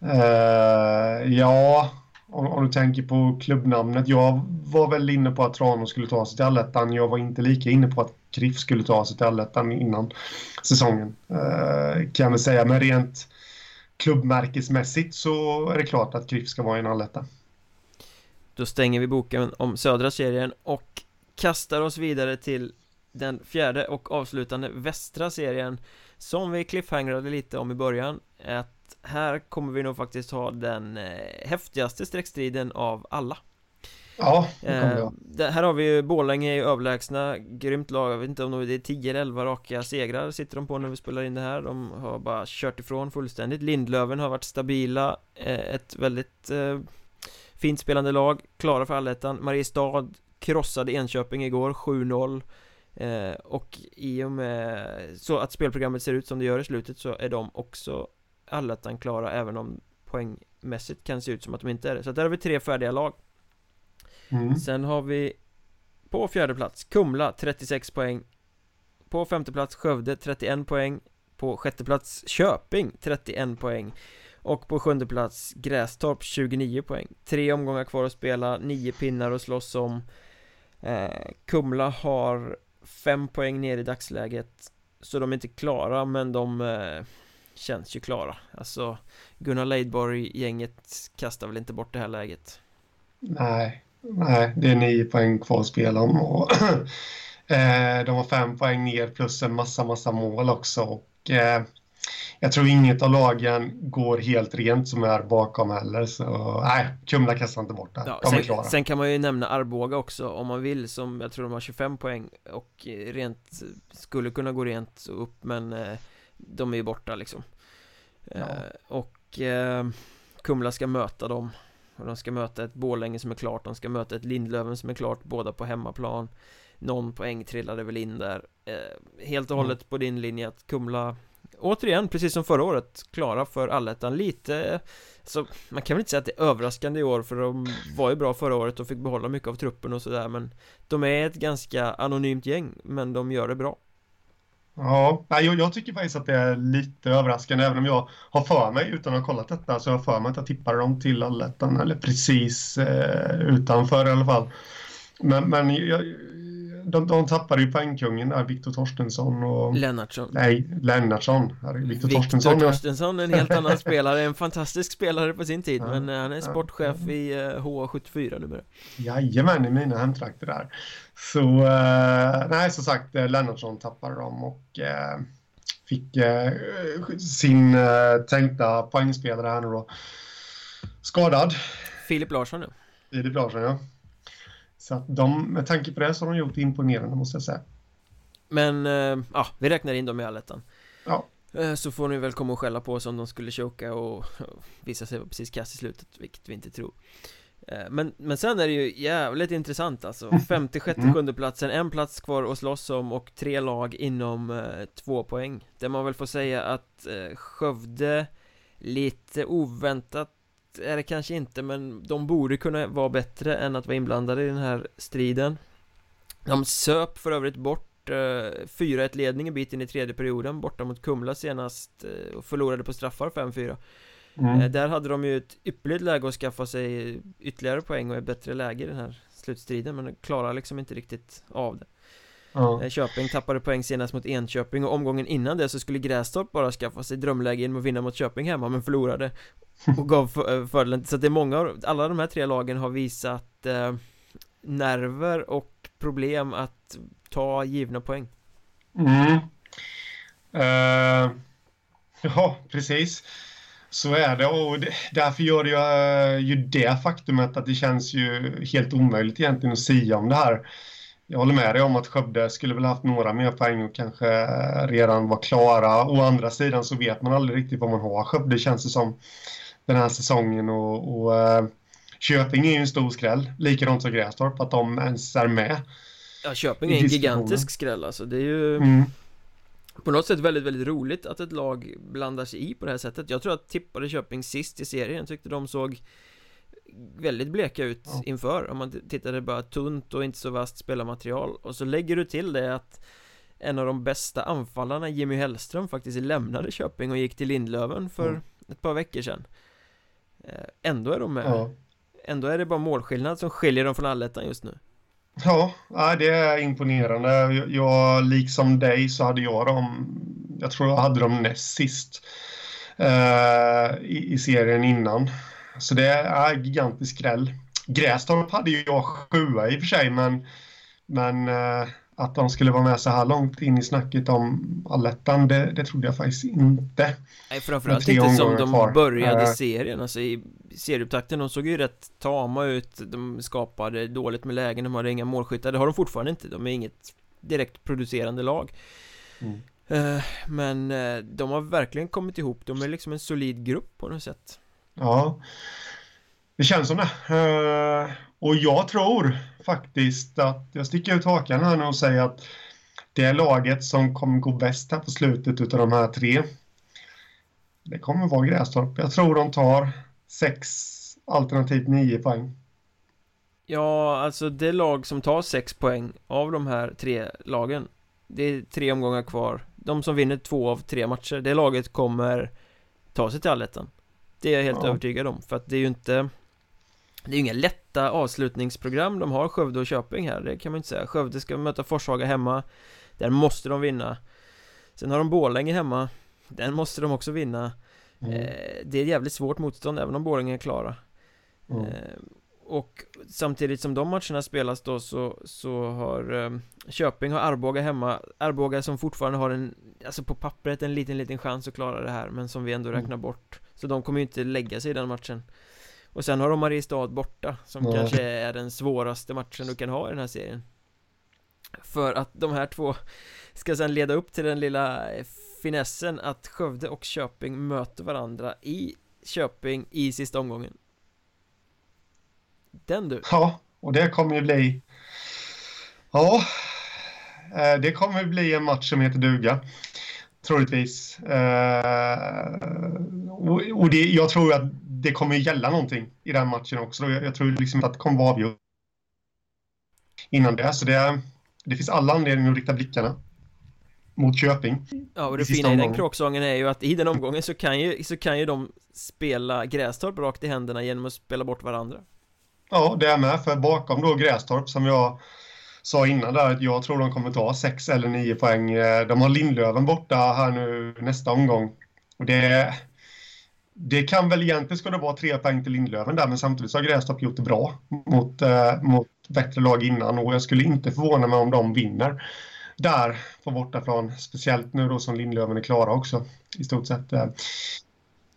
Uh, ja, om, om, du tänker på klubbnamnet. Jag var väl inne på att Tranås skulle ta sig till allettan. Jag var inte lika inne på att KRIF skulle ta sig till allettan innan säsongen. Eh, kan jag säga, men rent klubbmärkesmässigt så är det klart att KRIF ska vara i en alletta. Då stänger vi boken om södra serien och kastar oss vidare till den fjärde och avslutande västra serien Som vi cliffhangrade lite om i början att här kommer vi nog faktiskt ha den eh, häftigaste streckstriden av alla. Ja, det kommer eh, det, Här har vi ju Borlänge är överlägsna Grymt lag, jag vet inte om det är 10 eller 11 raka segrar sitter de på när vi spelar in det här. De har bara kört ifrån fullständigt. Lindlöven har varit stabila eh, Ett väldigt eh, fint spelande lag. Klara för allettan. Mariestad krossade Enköping igår 7-0 Eh, och i och med så att spelprogrammet ser ut som det gör i slutet så är de också allettan klara även om poängmässigt kan se ut som att de inte är det. Så där har vi tre färdiga lag. mm. Sen har vi på fjärde plats Kumla 36 poäng På femte plats Skövde 31 poäng På sjätte plats Köping 31 poäng Och på sjunde plats Grästorp 29 poäng Tre omgångar kvar att spela, nio pinnar att slåss om eh, Kumla har fem poäng ner i dagsläget Så de är inte klara men de eh, känns ju klara Alltså Gunnar Leidborg-gänget kastar väl inte bort det här läget Nej, nej det är nio poäng kvar att spela om och eh, de har fem poäng ner plus en massa, massa mål också och eh, jag tror inget av lagen går helt rent som är bakom heller så nej, Kumla kastar inte bort det. Ja, de sen, är klara. Sen kan man ju nämna Arboga också om man vill som jag tror de har 25 poäng och rent skulle kunna gå rent upp men eh, de är ju borta liksom. Ja. Eh, och eh, Kumla ska möta dem och de ska möta ett Borlänge som är klart, de ska möta ett Lindlöven som är klart, båda på hemmaplan Någon poäng trillade väl in där eh, Helt och mm. hållet på din linje att Kumla Återigen, precis som förra året, klara för allettan lite Så man kan väl inte säga att det är överraskande i år för de var ju bra förra året och fick behålla mycket av truppen och sådär men De är ett ganska anonymt gäng men de gör det bra Ja, jag, jag tycker faktiskt att det är lite överraskande även om jag har för mig utan att ha kollat detta så har jag för mig att jag tippade dem till allettan eller precis eh, utanför i alla fall. Men, men jag, de, de tappade ju poängkungen där, Viktor Torstensson och... Lennartsson. Nej, Lennartsson. Viktor Torstensson. Viktor Torstensson, en helt annan spelare, en fantastisk spelare på sin tid, ja, men han är sportchef ja. i eh, HA74 numera. Jajamän, i mina hemtrakter där. Så, uh, nej, som sagt, Lennartsson tappade dem och fick sin tänkta poängspelare här nu då skadad. Filip Larsson, ja. Filip Larsson, ja. Så att de, med tanke på det så har de gjort det imponerande måste jag säga. Men, eh, ja, vi räknar in dem i allettan. Ja. Eh, så får ni väl komma och skälla på oss om de skulle choka och, och visa sig vara precis kass i slutet, vilket vi inte tror. Eh, men, men sen är det ju jävligt intressant alltså Femte, sjätte, mm. sjunde platsen En plats kvar att slåss om och tre lag inom två poäng Det man väl får säga att Skövde Lite oväntat är det kanske inte men de borde kunna vara bättre än att vara inblandade i den här striden. De söp för övrigt bort eh, 4-1 ledning en bit in i tredje perioden borta mot Kumla senast eh, och förlorade på straffar 5-4 mm. eh, Där hade de ju ett ypperligt läge att skaffa sig ytterligare poäng och ett bättre läge i den här slutstriden men de klarar liksom inte riktigt av det Ja. Köping tappade poäng senast mot Enköping och omgången innan det så skulle Grästorp bara skaffa sig drömläge genom att vinna mot Köping hemma men förlorade. Och gav eh, fördelen. Så det är många alla de här tre lagen har visat eh, nerver och problem att ta givna poäng. Mm. Uh, ja, precis. Så är det. Och därför gör det ju, ju det faktumet att det känns ju helt omöjligt egentligen att säga om det här jag håller med dig om att Skövde skulle väl haft några mer poäng och kanske redan var klara. Å andra sidan så vet man aldrig riktigt vad man har. Skövde känns det som den här säsongen och, och uh, Köping är ju en stor skräll. Likadant som Grästorp, att de ens är med. Ja, Köping är en gigantisk skräll alltså. Det är ju mm. på något sätt väldigt, väldigt roligt att ett lag blandar sig i på det här sättet. Jag tror att tippade Köping sist i serien. Tyckte de såg väldigt bleka ut ja. inför om man tittade bara tunt och inte så vasst spelarmaterial och så lägger du till det att en av de bästa anfallarna Jimmy Hellström faktiskt lämnade Köping och gick till Lindlöven för mm. ett par veckor sedan eh, Ändå är de med ja. Ändå är det bara målskillnad som skiljer dem från allettan just nu Ja, det är imponerande. Jag, liksom dig så hade jag dem, jag tror jag hade dem näst sist eh, i, i serien innan. Så det är gigantisk skräll. Grästorp hade ju jag sjua i och för sig, men, men uh, att de skulle vara med så här långt in i snacket om allettan, det, det trodde jag faktiskt inte. Nej, framförallt inte som de kvar. började uh, serien, alltså i serieupptakten, de såg ju rätt tama ut, de skapade dåligt med lägen, de hade inga målskyttar, det har de fortfarande inte, de är inget direkt producerande lag. Mm. Uh, men de har verkligen kommit ihop, de är liksom en solid grupp på något sätt. Ja, det känns som det. Eh, och jag tror faktiskt att jag sticker ut hakan här nu och säger att det är laget som kommer gå bäst här på slutet utav de här tre. Det kommer vara Grästorp. Jag tror de tar sex alternativt nio poäng. Ja, alltså det lag som tar sex poäng av de här tre lagen Det är tre omgångar kvar De som vinner två av tre matcher, det laget kommer ta sig till allettan det är jag helt ja. övertygad om, för att det är ju inte Det är ju inga lätta avslutningsprogram. De har Skövde och Köping här, det kan man inte säga. Skövde ska möta Forshaga hemma. Där måste de vinna. Sen har de Borlänge hemma. Den måste de också vinna. Mm. eh, Det är ett jävligt svårt motstånd även om Borlänge är klara. Mm. eh, och samtidigt som de matcherna spelas då så, så har eh, Köping har Arboga hemma. Arboga som fortfarande har en, alltså på pappret en liten liten chans att klara det här Men som vi ändå mm. räknar bort Så de kommer ju inte lägga sig i den matchen Och sen har de Mariestad borta Som mm. kanske är den svåraste matchen du kan ha i den här serien För att de här två Ska sen leda upp till den lilla finessen att Skövde och Köping möter varandra i Köping i sista omgången den du. Ja, och det kommer ju bli... Ja, eh, det kommer ju bli en match som heter duga. Troligtvis. Eh, och det, jag tror att det kommer gälla någonting i den matchen också. Jag, tror liksom att det kommer vara avgjort innan det. Så det, det finns alla anledningar att rikta blickarna mot Köping. Ja, och det fina i den kråksången är ju att i den omgången så kan ju, så kan ju de spela Grästorp rakt i händerna genom att spela bort varandra. Ja, det är med. För bakom då Grästorp som jag sa innan där att jag tror de kommer ta 6 eller 9 poäng. Eh, de har Lindlöven borta här nu nästa omgång. Och det, det kan väl egentligen ska det vara 3 poäng till Lindlöven där men samtidigt så har Grästorp gjort det bra mot, eh, mot bättre lag innan och jag skulle inte förvåna mig om de vinner där på bortaplan. Speciellt nu då som Lindlöven är klara också i stort sett. Eh,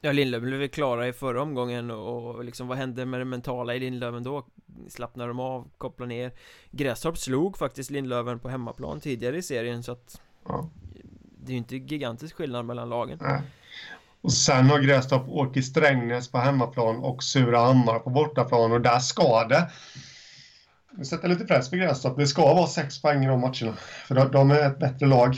Ja, Lindlöven blev klara i förra omgången och liksom vad hände med det mentala i Lindlöven då? Slappnade de av, kopplade ner Grästorp slog faktiskt Lindlöven på hemmaplan tidigare i serien så att ja. Det är ju inte gigantisk skillnad mellan lagen Nej. Och sen har Grästorp åkt i Strängnäs på hemmaplan och Surahammar på bortaplan och där ska det Nu sätter lite press på Grästorp, det ska vara sex poäng i de matcherna För de är ett bättre lag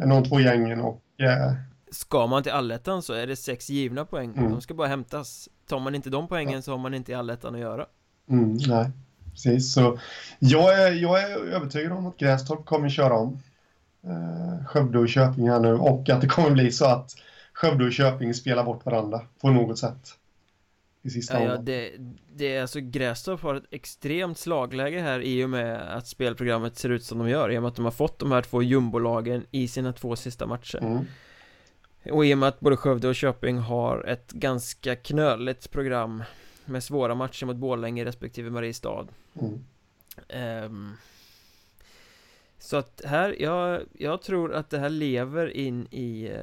än de två gängen och eh, Ska man till allettan så är det sex givna poäng. Mm. De ska bara hämtas. Tar man inte de poängen så har man inte i allettan att göra. Mm, Nej, precis så jag är, jag är övertygad om att Grästorp kommer köra om. Eh, Skövde och Köping här nu och att det kommer bli så att Skövde och Köping spelar bort varandra på något sätt i sista ja, ja, det, det är alltså Grästorp har ett extremt slagläge här i och med att spelprogrammet ser ut som de gör i och med att de har fått de här två jumbolagen i sina två sista matcher. Mm. Och i och med att både Skövde och Köping har ett ganska knöligt program Med svåra matcher mot Borlänge respektive Mariestad. Mm. um, Så att här, jag, jag tror att det här lever in i uh,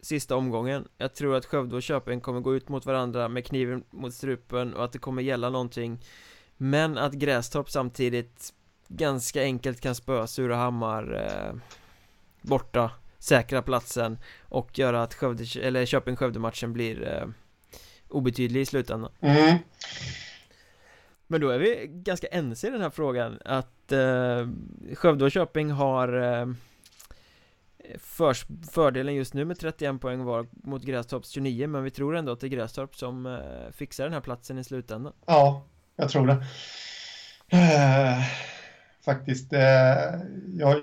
sista omgången. Jag tror att Skövde och Köping kommer gå ut mot varandra med kniven mot strupen och att det kommer gälla någonting. Men att Grästorp samtidigt ganska enkelt kan spöa Surahammar uh, borta säkra platsen och göra att Skövde, eller Köping-Skövde-matchen blir eh, obetydlig i slutändan. Mm. Men då är vi ganska ense i den här frågan att eh, Skövde och Köping har eh, för, fördelen just nu med 31 poäng var mot Grästorps 29 men vi tror ändå att det är Grästorp som eh, fixar den här platsen i slutändan. Ja, jag tror det. Eh, faktiskt, eh, jag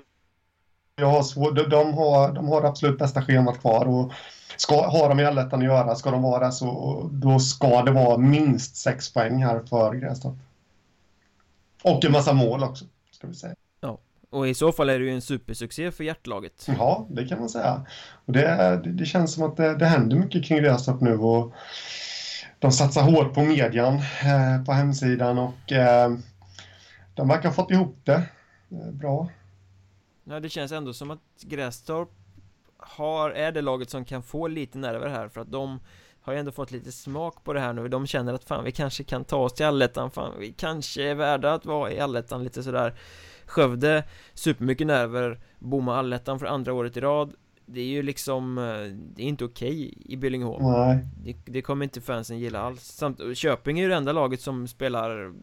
jag har svår, de, har, de har absolut bästa schemat kvar och ska, har de i allettan att göra, ska de vara så, då ska det vara minst sex poäng här för Grästorp. Och en massa mål också, ska vi säga. Ja, och i så fall är det ju en supersuccé för hjärtlaget. Ja, det kan man säga. Och det, det, det känns som att det, det händer mycket kring Grästorp nu och de satsar hårt på median eh, på hemsidan och eh, de verkar ha fått ihop det eh, bra. Ja, det känns ändå som att Grästorp har, är det laget som kan få lite nerver här för att de har ju ändå fått lite smak på det här nu. De känner att fan vi kanske kan ta oss till allettan. Fan vi kanske är värda att vara i allettan lite sådär. Skövde Supermycket nerver. Bomma allettan för andra året i rad. Det är ju liksom eh, Det är inte okej i Billingehov det, det, kommer inte fansen gilla alls. Samt Köping är ju det enda laget som spelar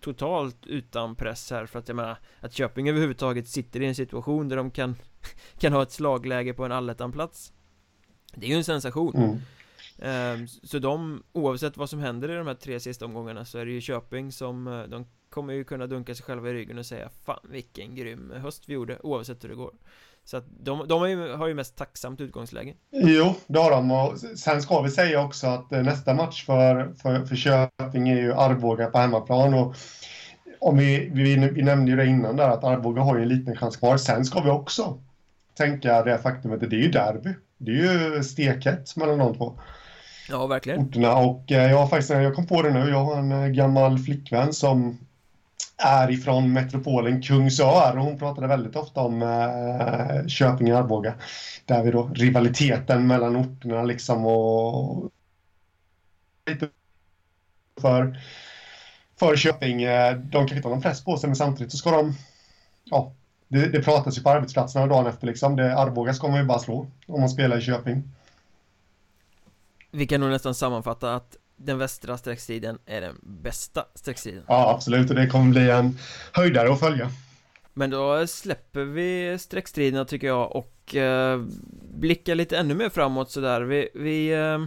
totalt utan press här för att jag menar att Köping överhuvudtaget sitter i en situation där de kan kan ha ett slagläge på en allettanplats. Det är ju en sensation. Mm. Ehm, så de, oavsett vad som händer i de här tre sista omgångarna så är det ju Köping som eh, De kommer ju kunna dunka sig själva i ryggen och säga Fan vilken grym höst vi gjorde oavsett hur det går Så att de, de har, ju, har ju mest tacksamt utgångsläge Jo, det har de och sen ska vi säga också att eh, nästa match för, för, för Köping är ju Arboga på hemmaplan och om vi, vi, vi nämnde ju det innan där att Arboga har ju en liten chans kvar. Sen ska vi också tänka det faktumet att det är ju derby. Det är ju stekhet mellan de två. Ja, verkligen. Orterna. Och eh, jag har faktiskt, jag kom på det nu, jag har en eh, gammal flickvän som är ifrån metropolen Kungsör och hon pratade väldigt ofta om eh, Köping och Arboga. Där vi då rivaliteten mellan orterna liksom och lite för, för Köping. Eh, de kanske inte har någon press på sig men samtidigt så ska de ja, det, det pratas ju på arbetsplatserna dagen efter liksom. Det, Arboga ska man ju bara slå om man spelar i Köping. Vi kan nog nästan sammanfatta att den västra sträckstriden är den bästa sträckstriden Ja absolut och det kommer bli en höjdare att följa. Men då släpper vi sträckstriderna tycker jag och eh, blickar lite ännu mer framåt sådär. Vi, vi, eh,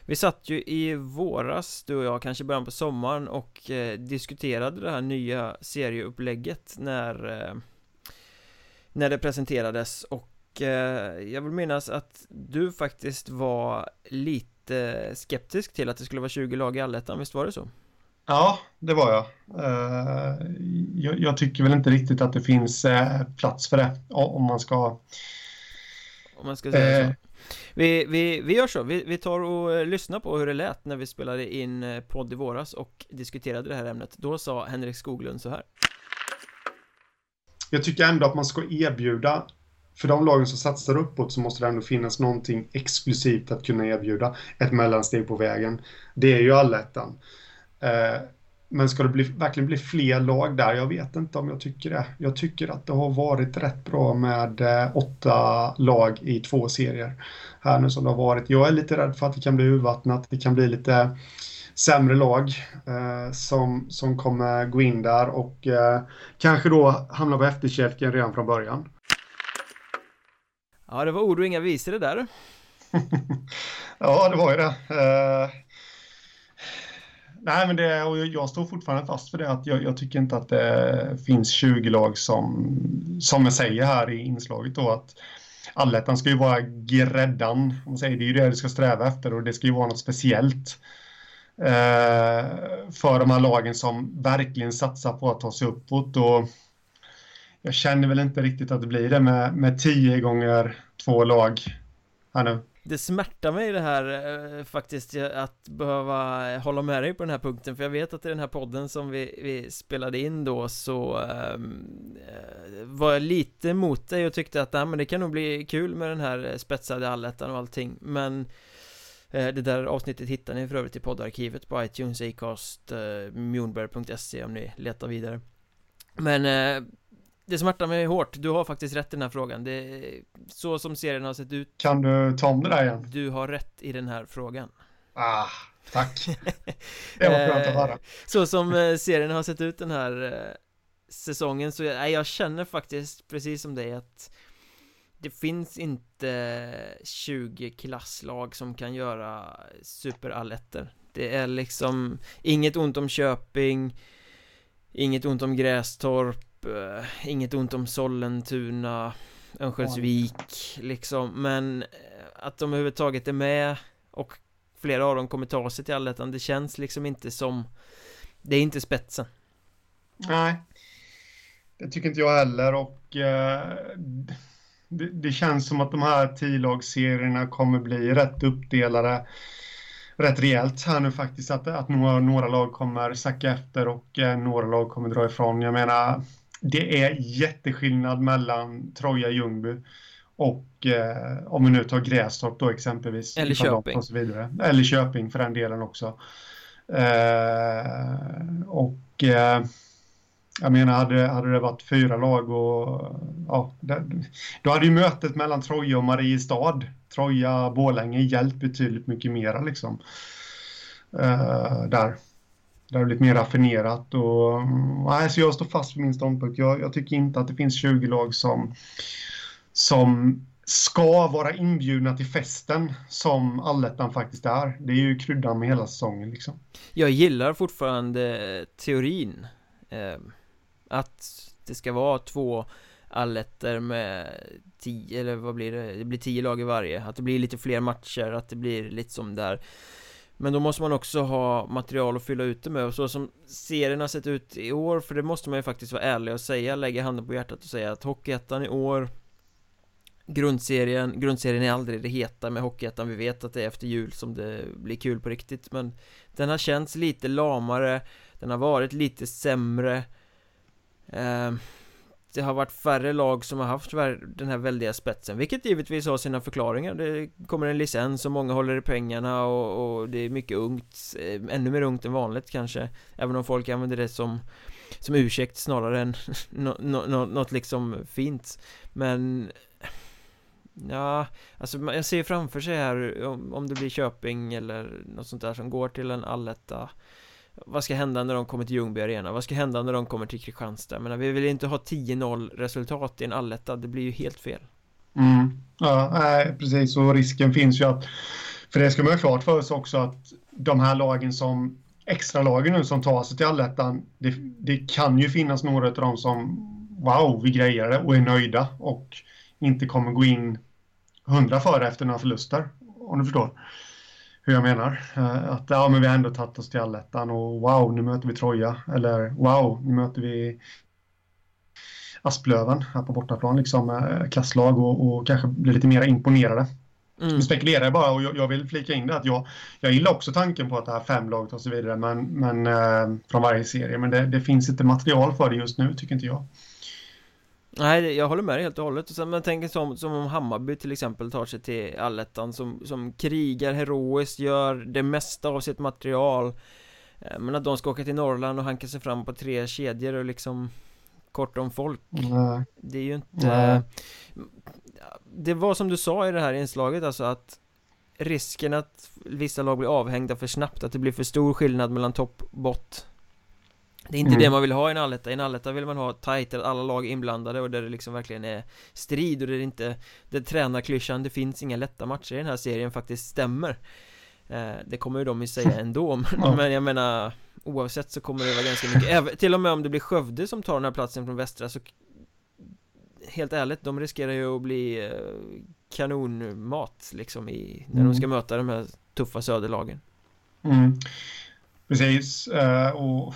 vi satt ju i våras, du och jag, kanske början på sommaren och eh, diskuterade det här nya serieupplägget när eh, när det presenterades. Och eh, jag vill minnas att du faktiskt var lite skeptisk till att det skulle vara 20 lag i allettan, visst var det så? Ja, det var jag. Uh, jag. tycker väl inte riktigt att det finns uh, plats för det om man ska... Om man ska säga uh, så. Vi, vi, vi gör så, vi, vi tar och lyssnar på hur det lät när vi spelade in podd i våras och diskuterade det här ämnet. Då sa Henrik Skoglund så här. Jag tycker ändå att man ska erbjuda för de lagen som satsar uppåt så måste det ändå finnas någonting exklusivt att kunna erbjuda. Ett mellansteg på vägen. Det är ju allettan. Eh, men ska det bli, verkligen bli fler lag där? Jag vet inte om jag tycker det. Jag tycker att det har varit rätt bra med eh, åtta lag i två serier. Här nu som det har varit. Jag är lite rädd för att det kan bli urvattnat. Det kan bli lite sämre lag eh, som, som kommer gå in där och eh, kanske då hamna på efterkälken redan från början. Ja, det var ord och inga visor det där. ja, det var ju det. Uh... nej, men det, och jag står fortfarande fast för det att jag, jag, tycker inte att det finns 20 lag som, som jag säger här i inslaget då att allettan ska ju vara gräddan. Om man säger, det är ju det du ska sträva efter och det ska ju vara något speciellt. Eh, för de här lagen som verkligen satsar på att ta sig uppåt. Och jag känner väl inte riktigt att det blir det med, med tio gånger två lag här nu. Det smärtar mig det här eh, faktiskt att behöva hålla med dig på den här punkten för jag vet att i den här podden som vi, vi spelade in då så ehm, eh, var jag lite emot dig och tyckte att nej, men det kan nog bli kul med den här eh, spetsade allettan och allting men äh, det där avsnittet hittar ni för övrigt i poddarkivet på iTunes, Acast, eh, Mjornberg.se om ni letar vidare Men äh, det smärtar mig hårt, du har faktiskt rätt i den här frågan. Det är Så som serien har sett ut. Kan du ta om det där igen? Du har rätt i den här frågan. Ah, tack. Det var skönt att höra. Så som serien har sett ut den här säsongen så, nej jag känner faktiskt precis som dig att det finns inte 20 klasslag som kan göra superalletter. Det är liksom inget ont om Köping Inget ont om Grästorp eh, Inget ont om Sollentuna Örnsköldsvik liksom Men eh, att de överhuvudtaget är med Och flera av dem kommer ta sig till allettan Det känns liksom inte som Det är inte spetsen Nej Det tycker inte jag heller och eh, det, det, känns som att de här tio kommer bli rätt uppdelade rätt rejält här nu faktiskt. Att, att några, några lag kommer sacka efter och eh, några lag kommer dra ifrån. Jag menar, det är jätteskillnad mellan Troja Ljungby och eh, om vi nu tar Grästorp då exempelvis. Eller Köping. Och så vidare. Eller Köping för den delen också. Eh, och eh, jag menar, hade, hade det varit fyra lag och ja, det, då hade ju mötet mellan Troja och Mariestad, Troja-Borlänge, hjälpt betydligt mycket mera liksom. Uh, där. Det har blivit mer raffinerat och nej, så jag står fast vid min ståndpunkt. Jag, jag, tycker inte att det finns 20 lag som, som ska vara inbjudna till festen som allettan faktiskt är. Det är ju kryddan med hela säsongen liksom. Jag gillar fortfarande eh, teorin eh, Att det ska vara två alletter med tio, eller vad blir det? Det blir tio lag i varje Att det blir lite fler matcher, att det blir lite som där men då måste man också ha material att fylla ut det med. Och så som serien har sett ut i år För det måste man ju faktiskt vara ärlig och säga Lägga handen på hjärtat och säga att Hockeyettan i år Grundserien, grundserien är aldrig det heta med Hockeyettan. Vi vet att det är efter jul som det blir kul på riktigt Men Den har känts lite lamare Den har varit lite sämre eh, det har varit färre lag som har haft den här väldiga spetsen Vilket givetvis har sina förklaringar. Det kommer en licens och många håller i pengarna och, och det är mycket ungt eh, Ännu mer ungt än vanligt kanske. Även om folk använder det som Som ursäkt snarare än något no, no, något liksom fint. Men Ja, alltså jag ser framför sig här om, om det blir Köping eller något sånt där som går till en alletta vad ska hända när de kommer till Ljungby Arena? Vad ska hända när de kommer till Kristianstad? Jag menar, vi vill inte ha 10-0 resultat i en alletta, det blir ju helt fel. Mm. Ja, nej, precis, och risken finns ju att, för det ska man ha klart för sig också att de här lagen som, extra lagen nu som tar sig till allettan, det, det kan ju finnas några av dem som, wow, vi grejer det och är nöjda och inte kommer gå in hundra före efter några förluster, om du förstår hur jag menar. Eh, att ja, men vi har ändå tagit oss till allettan och wow, nu möter vi Troja. Eller wow, nu möter vi Asplöven här på bortaplan, liksom klasslag och, och kanske blir lite mer imponerade. Mm. Nu spekulerar jag bara och jag, jag, vill flika in det att jag, jag gillar också tanken på att det här fem lag och så vidare men, men, eh, från varje serie. Men det, det finns inte material för det just nu, tycker inte jag. Nej, jag håller med dig helt och hållet. Och sen man tänker som, som om Hammarby till exempel tar sig till allettan som, som krigar heroiskt, gör det mesta av sitt material. Eh, men att de ska åka till Norrland och hanka sig fram på tre kedjor och liksom kort om folk. Mm. Det är ju inte... Mm. Det var som du sa i det här inslaget alltså att risken att vissa lag blir avhängda för snabbt, att det blir för stor skillnad mellan topp och bott det är inte mm. det man vill ha i en alletta, i en alletta vill man ha där alla lag inblandade och där det liksom verkligen är strid och där det inte Där tränarklyschan, det finns inga lätta matcher i den här serien faktiskt stämmer eh, Det kommer ju de ju säga ändå, men, men jag menar Oavsett så kommer det vara ganska mycket, även, till och med om det blir Skövde som tar den här platsen från västra så Helt ärligt, de riskerar ju att bli eh, kanonmat liksom i, när mm. de ska möta de här tuffa söderlagen mm. Precis, uh, och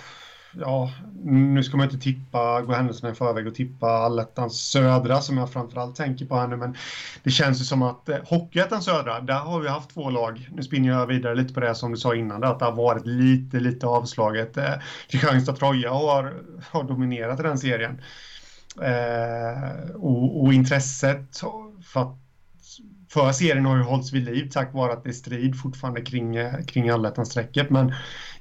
ja, nu ska man inte tippa, gå händelserna i förväg och tippa allettans södra som jag framförallt tänker på här nu, men det känns ju som att eh, Hockeyettans södra, där har vi haft två lag. Nu spinner jag vidare lite på det som du sa innan, att det har varit lite, lite avslaget. Eh, Kristianstad-Troja har, har dominerat i den serien. Eh, och, och intresset för för serien har ju hållits vid liv tack vare att det är strid fortfarande kring, eh, kring allettan-strecket. Men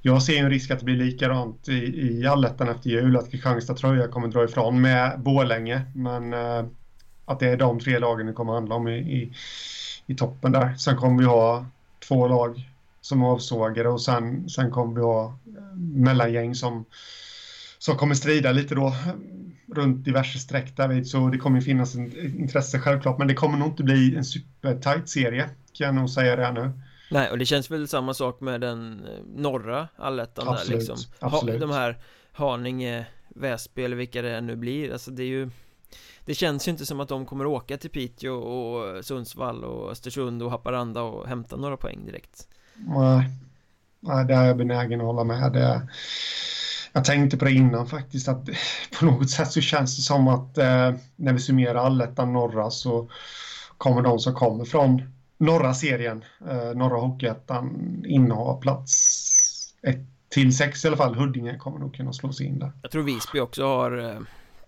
jag ser en risk att det blir likadant i, i allettan efter jul, att Kristianstad Troja kommer dra ifrån med Borlänge. Men eh, att det är de tre lagen det kommer handla om i, i, i, toppen där. Sen kommer vi ha två lag som är avsågade och sen, sen kommer vi ha eh, mellangäng som, som kommer strida lite då eh, runt diverse streck därvid. så det kommer finnas en intresse självklart, men det kommer nog inte bli en supertight serie, kan jag nog säga det nu. Nej, och det känns väl samma sak med den eh, norra allettan där liksom. Absolut. Ha, De här Haninge, Väsby eller vilka det nu blir, alltså det är ju Det känns ju inte som att de kommer åka till Piteå och Sundsvall och Östersund och Haparanda och hämta några poäng direkt. Nej, Nej det är jag benägen att hålla med. Det jag tänkte på det innan faktiskt att på något sätt så känns det som att eh, när vi summerar allettan norra så kommer de som kommer från norra serien, eh, norra hockeyettan, inneha plats 1 till 6 i alla fall. Huddinge kommer nog kunna slå sig in där. Jag tror Visby också har, eh,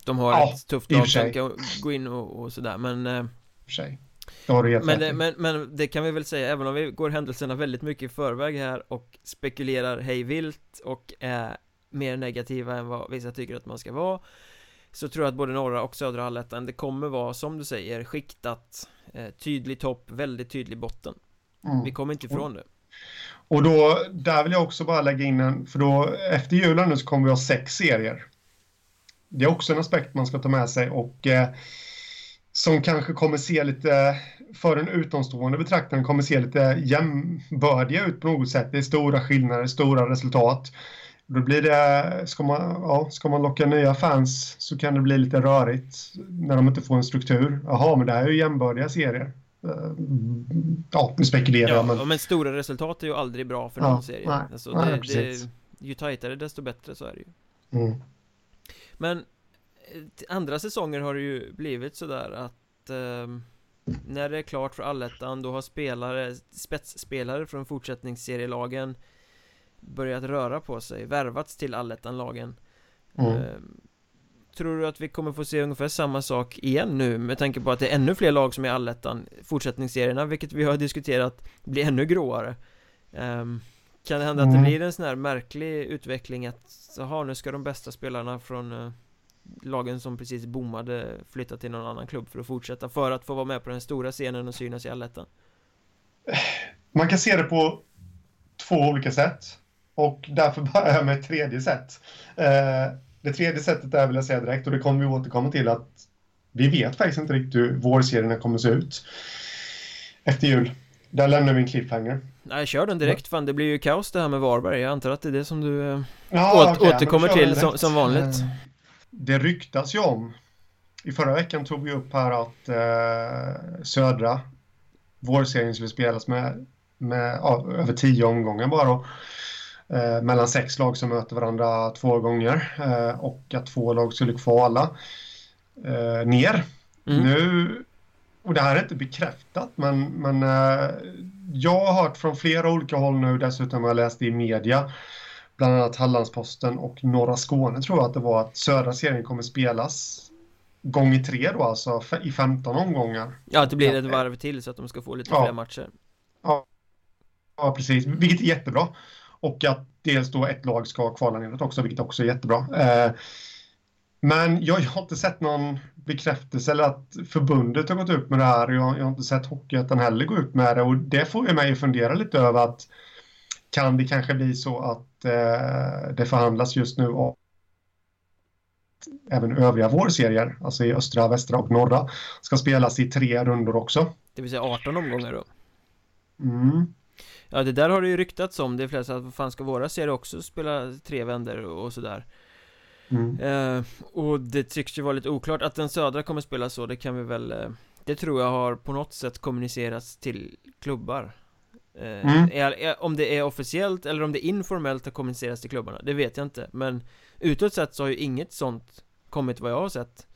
de har ja, ett tufft som kan gå in och, och sådär men eh, för sig. Det har du helt men, det, men, men det kan vi väl säga, även om vi går händelserna väldigt mycket i förväg här och spekulerar hej vilt och är mer negativa än vad vissa tycker att man ska vara Så tror jag att både norra och södra allettan det kommer vara som du säger skiktat eh, Tydlig topp, väldigt tydlig botten mm. Vi kommer inte ifrån det Och då, där vill jag också bara lägga in en, för då efter julen nu så kommer vi ha sex serier Det är också en aspekt man ska ta med sig och eh, som kanske kommer se lite, för en utomstående betraktare, kommer se lite jämbördiga ut på något sätt. Det är stora skillnader, stora resultat. Då blir det, ska man, ja, ska man locka nya fans så kan det bli lite rörigt när de inte får en struktur. Jaha, men det här är ju jämbördiga serier. Eh, ja, nu spekulerar jag men... men stora resultat är ju aldrig bra för någon serie nej, alltså, det, det, Ju tajtare desto bättre så är det ju Mm. Men eh, andra säsonger har det ju blivit sådär att ehm, När det är klart för allettan då har spelare, spetsspelare från fortsättningsserielagen Börjat röra på sig, värvats till allettan-lagen Mm. Ehm, Tror du att vi kommer få se ungefär samma sak igen nu med tanke på att det är ännu fler lag som är allettan Fortsättningsserierna, vilket vi har diskuterat, blir ännu gråare Ehm, Kan det hända att det Mm. blir en sån här märklig utveckling att Jaha, nu ska de bästa spelarna från eh, lagen som precis bommade flytta till någon annan klubb för att fortsätta för att få vara med på den stora scenen och synas i allettan Man kan se det på två olika sätt. Och därför börjar jag med ett tredje sätt. Eh, det tredje sättet är, vill jag säga direkt, och det kommer vi återkomma till, att vi vet faktiskt inte riktigt hur vårserierna kommer se ut efter jul. Där lämnar vi en cliffhanger. Nej, kör den direkt, fan det blir ju kaos det här med Varberg Jag antar att det är det som du eh, Ja, Åt- okej, återkommer till som- som vanligt. Eh, Det ryktas ju om, i förra veckan tog vi upp här att eh, södra vårserien skulle spelas med, med ja, över tio omgångar bara. då. Eh, mellan sex lag som möter varandra två gånger eh, och att två lag skulle kvala eh, ner. Mm. Nu, och det här är inte bekräftat, men, men eh, jag har hört från flera olika håll nu, dessutom har jag läst i media, bland annat Hallandsposten och Norra Skåne tror jag att det var, att södra serien kommer spelas gånger tre då, alltså i 15 omgångar. Ja, att det blir ett varv till så att de ska få lite Ja. fler matcher Ja, precis, vilket är jättebra. Och att dels då ett lag ska kvala neråt också, vilket också är jättebra. Eh, men jag, jag har inte sett någon bekräftelse eller att förbundet har gått ut med det här. Jag, jag har inte sett Hockeyettan heller gå ut med det och det får ju mig att fundera lite över att kan det kanske bli så att eh, det förhandlas just nu om även övriga vårserier, alltså i östra, västra och norra, ska spelas i tre rundor också. Det vill säga 18 omgångar då Mm. Ja, det där har det ju ryktats om. Det är flera som att vad fan ska våra serier också spela tre vändor och sådär? Mm. eh, Och det tycks ju vara lite oklart Att den södra kommer spela så, det kan vi väl eh, Det tror jag har på något sätt kommunicerats till klubbar. Eh, Mm. är, är, Om det är officiellt eller om det informellt har kommunicerats till klubbarna, det vet jag inte. Men utåt sett så har ju inget sånt kommit vad jag har sett.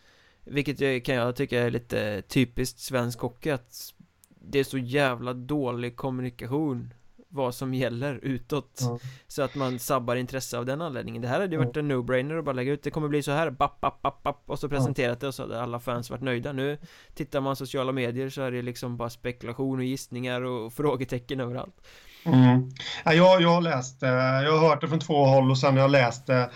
Vilket jag, kan jag tycka är lite typiskt svensk hockey att Det är så jävla dålig kommunikation Vad som gäller utåt. Ja. Så att man sabbar intresse av den anledningen. Det här hade ju varit en no-brainer att bara lägga ut. Det kommer bli så här, bapp, bapp, bapp, bapp Och så presenterat det och så hade alla fans varit nöjda. Nu tittar man sociala medier så är det liksom bara spekulation och gissningar och frågetecken överallt. Mm. Ja, jag, jag har läst det, jag har hört det från två håll och sen har jag läst det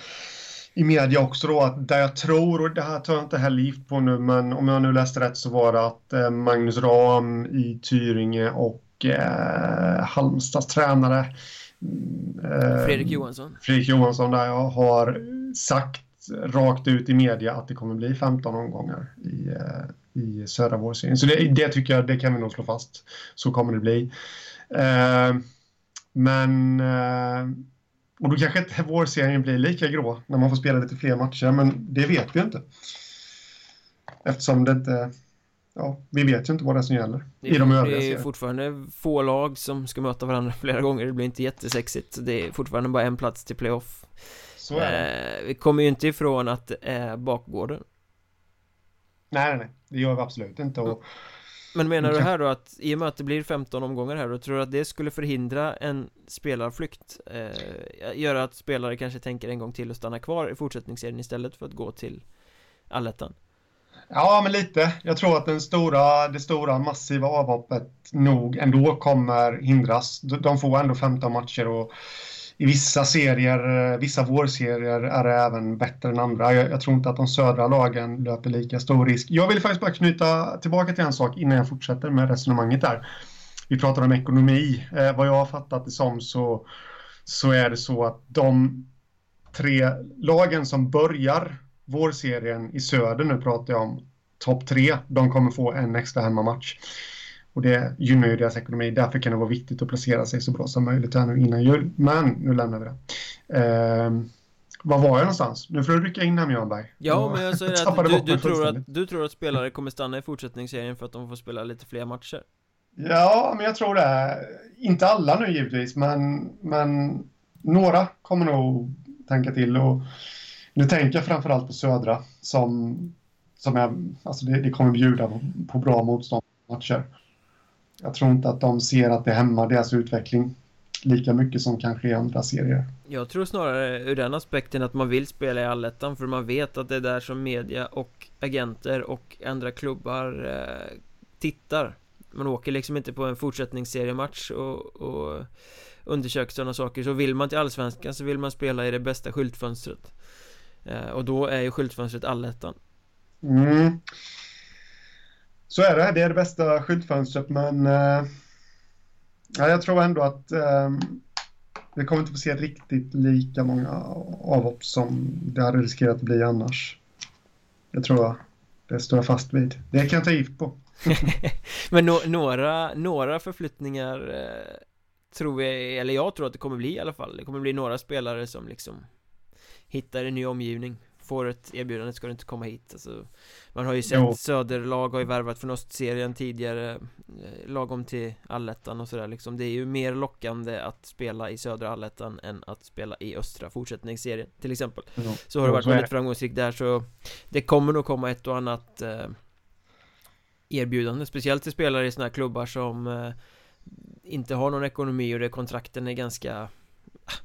i media också då att där jag tror, och det här tar jag inte heller gift på nu, men om jag nu läste rätt så var det att eh, Magnus Ram i Tyringe och eh, Halmstads tränare mm, eh, Fredrik Johansson Fredrik Johansson där jag har sagt rakt ut i media att det kommer bli 15 omgångar i, eh, i södra vårserien. Så det, det tycker jag, det kan vi nog slå fast. Så kommer det bli. Eh, men eh, och då kanske inte vårserien blir lika grå när man får spela lite fler matcher, men det vet vi inte. Eftersom det inte, ja, vi vet ju inte vad det är som gäller Det i är, de det övriga är serierna. fortfarande få lag som ska möta varandra flera gånger Det blir inte jättesexigt Det är fortfarande bara en plats till playoff Så är det. eh, Vi kommer ju inte ifrån att det är bakgården Nej, nej, det gör vi absolut inte. Och, Men menar du Okej. här då att i och med att det blir 15 omgångar här då Tror du att det skulle förhindra en spelarflykt? Eh, göra att spelare kanske tänker en gång till och stanna kvar i fortsättningsserien istället för att gå till allettan? Ja, men lite. Jag tror att den stora, det stora massiva avhoppet nog ändå kommer hindras. De får ändå 15 matcher och i vissa serier, eh, vissa vårserier är det även bättre än andra. Jag, jag tror inte att de södra lagen löper lika stor risk. Jag vill faktiskt bara knyta tillbaka till en sak innan jag fortsätter med resonemanget där. Vi pratar om ekonomi. Eh, vad jag har fattat det som så, så är det så att de tre lagen som börjar vårserien i söder nu pratar jag om topp tre, de kommer få en extra hemmamatch. Och det gynnar ju deras ekonomi. Därför kan det vara viktigt att placera sig så bra som möjligt här nu innan jul. Men nu lämnar vi det. Eh, var var jag någonstans? Nu får du rycka in här med Berg. Ja, men jag säger att du, du, tror att du tror att spelare kommer stanna i fortsättningsserien för att de får spela lite fler matcher? Ja, men jag tror det. Inte alla nu givetvis, men, men några kommer nog tänka till. Och nu tänker jag framförallt på Södra som, som är, alltså det, det kommer bjuda på, på bra motståndsmatcher. Jag tror inte att de ser att det hämmar deras utveckling lika mycket som kanske i andra serier. Jag tror snarare ur den aspekten att man vill spela i allettan för man vet att det är där som media och agenter och andra klubbar eh, tittar. Man åker liksom inte på en fortsättningsseriematch och, och undersöker sådana saker. Så vill man till Allsvenskan så vill man spela i det bästa skyltfönstret. Eh, och då är ju skyltfönstret allettan. Mm. Så är det, det är det bästa skyltfönstret men eh, ja, jag tror ändå att eh, vi kommer inte få se riktigt lika många avhopp som det hade riskerat att bli annars. Det tror jag. Det står jag fast vid. Det kan jag ta gift på. men no några, några förflyttningar eh, tror jag, eller jag tror att det kommer bli i alla fall. Det kommer bli några spelare som liksom hittar en ny omgivning. Får ett erbjudande ska du inte komma hit. Alltså, Man har ju sett jo. Söderlag har ju värvat från Östserien tidigare eh, Lagom till allettan och sådär liksom. Det är ju mer lockande att spela i södra allettan än att spela i östra fortsättningsserien till exempel. Jo. Så har det varit väldigt framgångsrikt där så Det kommer nog komma ett och annat eh, Erbjudande, speciellt till spelare i sådana här klubbar som eh, Inte har någon ekonomi och det kontrakten är ganska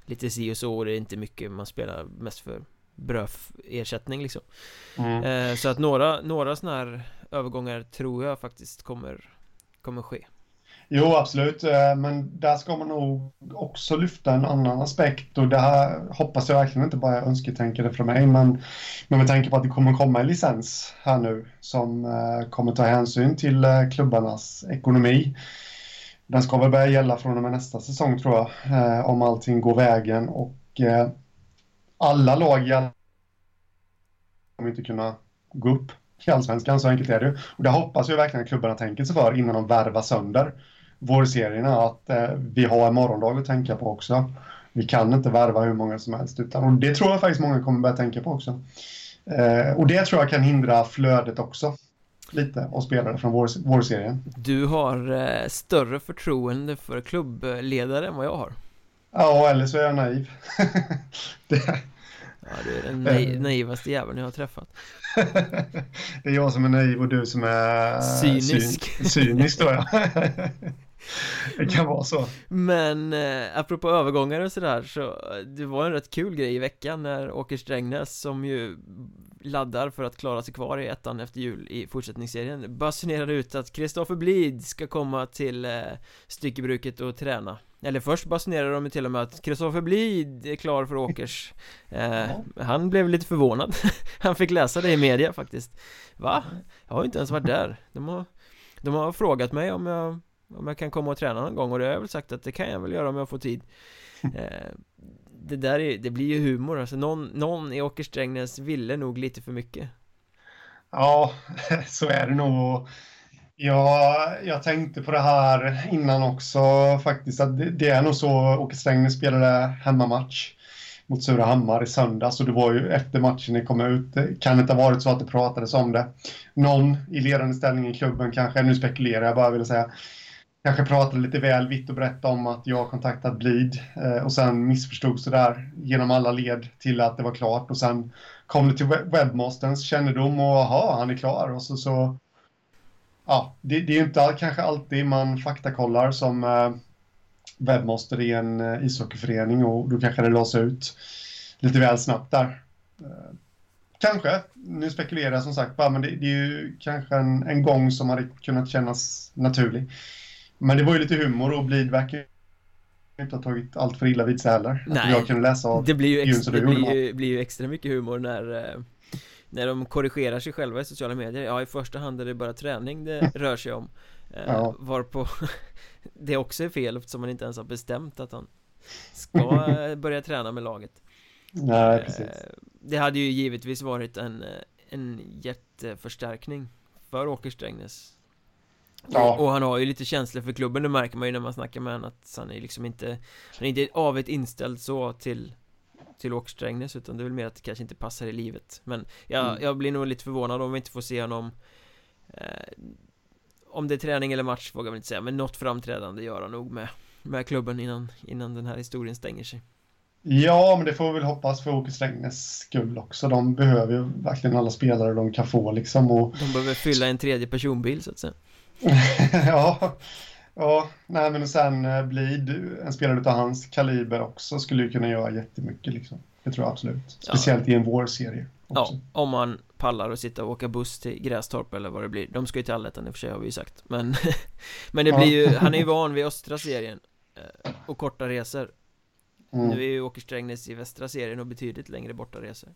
Lite si och så och det är inte mycket man spelar mest för brödersättning liksom mm. eh, Så att några, några sådana här övergångar tror jag faktiskt kommer, kommer ske Jo, absolut, eh, men där ska man nog också lyfta en annan aspekt och det här hoppas jag verkligen inte bara är önsketänkande från mig, men, men med tanke på att det kommer komma en licens här nu som eh, kommer ta hänsyn till klubbarnas ekonomi. Den ska väl börja gälla från och med nästa säsong tror jag, eh, om allting går vägen och eh, alla lag i kommer inte kunna gå upp i allsvenskan, så enkelt är det Och det hoppas jag verkligen att klubbarna tänker sig för innan de värvar sönder vårserierna, att eh, vi har en morgondag att tänka på också. Vi kan inte värva hur många som helst, utan, och det tror jag faktiskt många kommer börja tänka på också. Eh, och det tror jag kan hindra flödet också lite av spelare från vår, vårserien. Du har eh, större förtroende för klubbledare än vad jag har. Ja, eller så är jag naiv. det... Ja, du är den naiv, naivaste jäveln jag har träffat. det är jag som är naiv och du som är cynisk. Syn, cynisk då ja. det kan vara så. Men eh, apropå övergångar och sådär så det var en rätt kul grej i veckan när Åker Strängnäs som ju laddar för att klara sig kvar i ettan efter jul i fortsättningsserien basunerade ut att Kristoffer Blid ska komma till eh, styckebruket och träna. Eller först basunerade de till och med att Kristoffer Blid är klar för Åkers. Eh, Han blev lite förvånad. Han fick läsa det i media faktiskt. Va? Jag har inte ens varit där. De har, de har frågat mig om jag Om jag kan komma och träna någon gång och det har jag väl sagt att det kan jag väl göra om jag får tid. Eh, det där är, det blir ju humor alltså någon, någon i Åker Strängnäs ville nog lite för mycket Ja, så är det nog Ja, jag tänkte på det här innan också faktiskt. Att det, det är nog så Åke Strängnäs spelade hemmamatch mot Surahammar i söndags och det var ju efter matchen det kom ut. Det Kan inte ha varit så att det pratades om det? Någon i ledande ställning i klubben kanske, nu spekulerar jag bara vill säga, kanske pratade lite väl vitt och brett om att jag kontaktat Blid eh, och sen missförstod sådär genom alla led till att det var klart och sen kom det till webbmasterns kännedom och aha, han är klar och så, så ja, det, det är inte kanske alltid man faktakollar som eh, webbmaster i en eh, ishockeyförening och då kanske det lades ut lite väl snabbt där. Eh, kanske, nu spekulerar jag som sagt bara, men det, det, är ju kanske en, en gång som hade kunnat kännas naturlig. Men det var ju lite humor och Blid verkar inte ha tagit allt för illa vid sig heller. Nej, jag kunde läsa av det blir ju, extra, det blir ju, blir ju extra mycket humor när eh, när de korrigerar sig själva i sociala medier. Ja, i första hand är det bara träning det rör sig om. Eh, ja. Varpå det också är fel eftersom man inte ens har bestämt att han ska eh, börja träna med laget. Nej, precis. Det hade ju givetvis varit en, en jätteförstärkning för Åker Strängnäs Ja. Och han har ju lite känslor för klubben, det märker man ju när man snackar med honom att han är liksom inte Han är inte avigt inställd så till Till Åker Strängnäs utan det är väl mer att det kanske inte passar i livet Men jag, Mm. jag blir nog lite förvånad om vi inte får se honom eh, Om det är träning eller match vågar jag väl inte säga men något framträdande gör han nog med Med klubben innan, innan den här historien stänger sig Ja, men det får vi väl hoppas för Åke Strängnäs skull också. De behöver ju verkligen alla spelare de kan få liksom. Och, De behöver fylla en tredje personbil så att säga ja, ja, nej men sen eh, Blid, en spelare utav hans kaliber också, skulle ju kunna göra jättemycket liksom. Det tror jag absolut. Speciellt i en vårserie. Ja, Också. om man pallar och sitta och åka buss till Grästorp eller vad det blir De ska ju till Allettan i och för sig har vi ju sagt Men, men det Ja. blir ju, han är ju van vid östra serien eh, Och korta resor Mm. Nu är ju Åker Strängnäs i västra serien och betydligt längre borta resor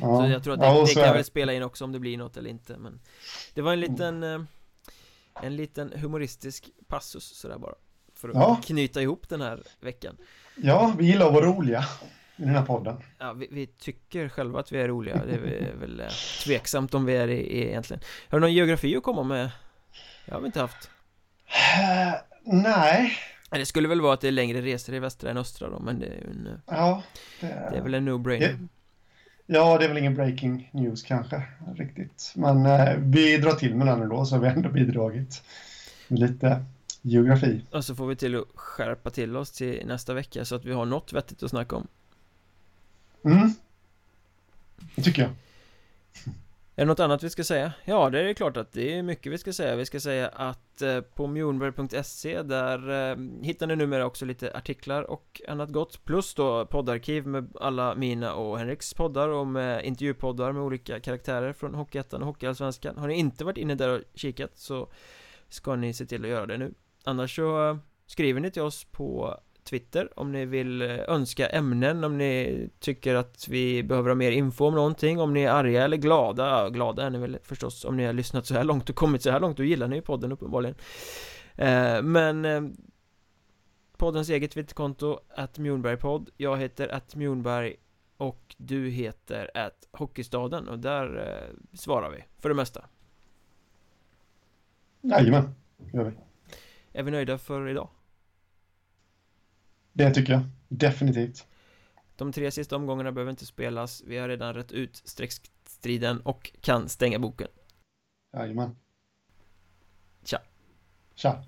Ja. Så jag tror att det, Ja, det kan är väl spela in också om det blir något eller inte Men Det var en liten eh, En liten humoristisk passus sådär bara För att Ja. knyta ihop den här veckan Ja, vi gillar att vara roliga i den här podden. Ja, vi, vi tycker själva att vi är roliga Det är väl eh, tveksamt om vi är det i- egentligen Har du någon geografi att komma med? Jag har vi inte haft Eh, nej, Det skulle väl vara att det är längre resor i västra än östra då Men det är ju en, ja. Det, det är väl en no-brainer Ja, det är väl ingen breaking news kanske riktigt. Men eh, vi drar till med den ändå så har vi ändå bidragit med lite geografi. Och så får vi till att skärpa till oss till nästa vecka så att vi har något vettigt att snacka om Mm. Det tycker jag. Är det något annat vi ska säga? Ja, det är klart att det är mycket vi ska säga. Vi ska säga att eh, på mjornberg.se där eh, hittar ni numera också lite artiklar och annat gott. Plus då poddarkiv med alla mina och Henriks poddar och med intervjupoddar med olika karaktärer från Hockeyettan och Hockeyallsvenskan. Har ni inte varit inne där och kikat så ska ni se till att göra det nu. Annars så eh, skriver ni till oss på Twitter om ni vill eh, önska ämnen, om ni tycker att vi behöver ha mer info om någonting, om ni är arga eller glada, glada är ni väl förstås om ni har lyssnat så här långt och kommit så här långt, då gillar ni ju podden uppenbarligen eh, Men eh, Poddens eget Twitterkonto, att Mjornbergpodd, jag heter att Mjornberg och du heter att Hockeystaden och där svarar vi för det mesta Jajamän, gör vi. Är vi nöjda för idag? Det tycker jag. Definitivt. De tre sista omgångarna behöver inte spelas, vi har redan rätt ut streckstriden och kan stänga boken Jajamän. Tja. Tja.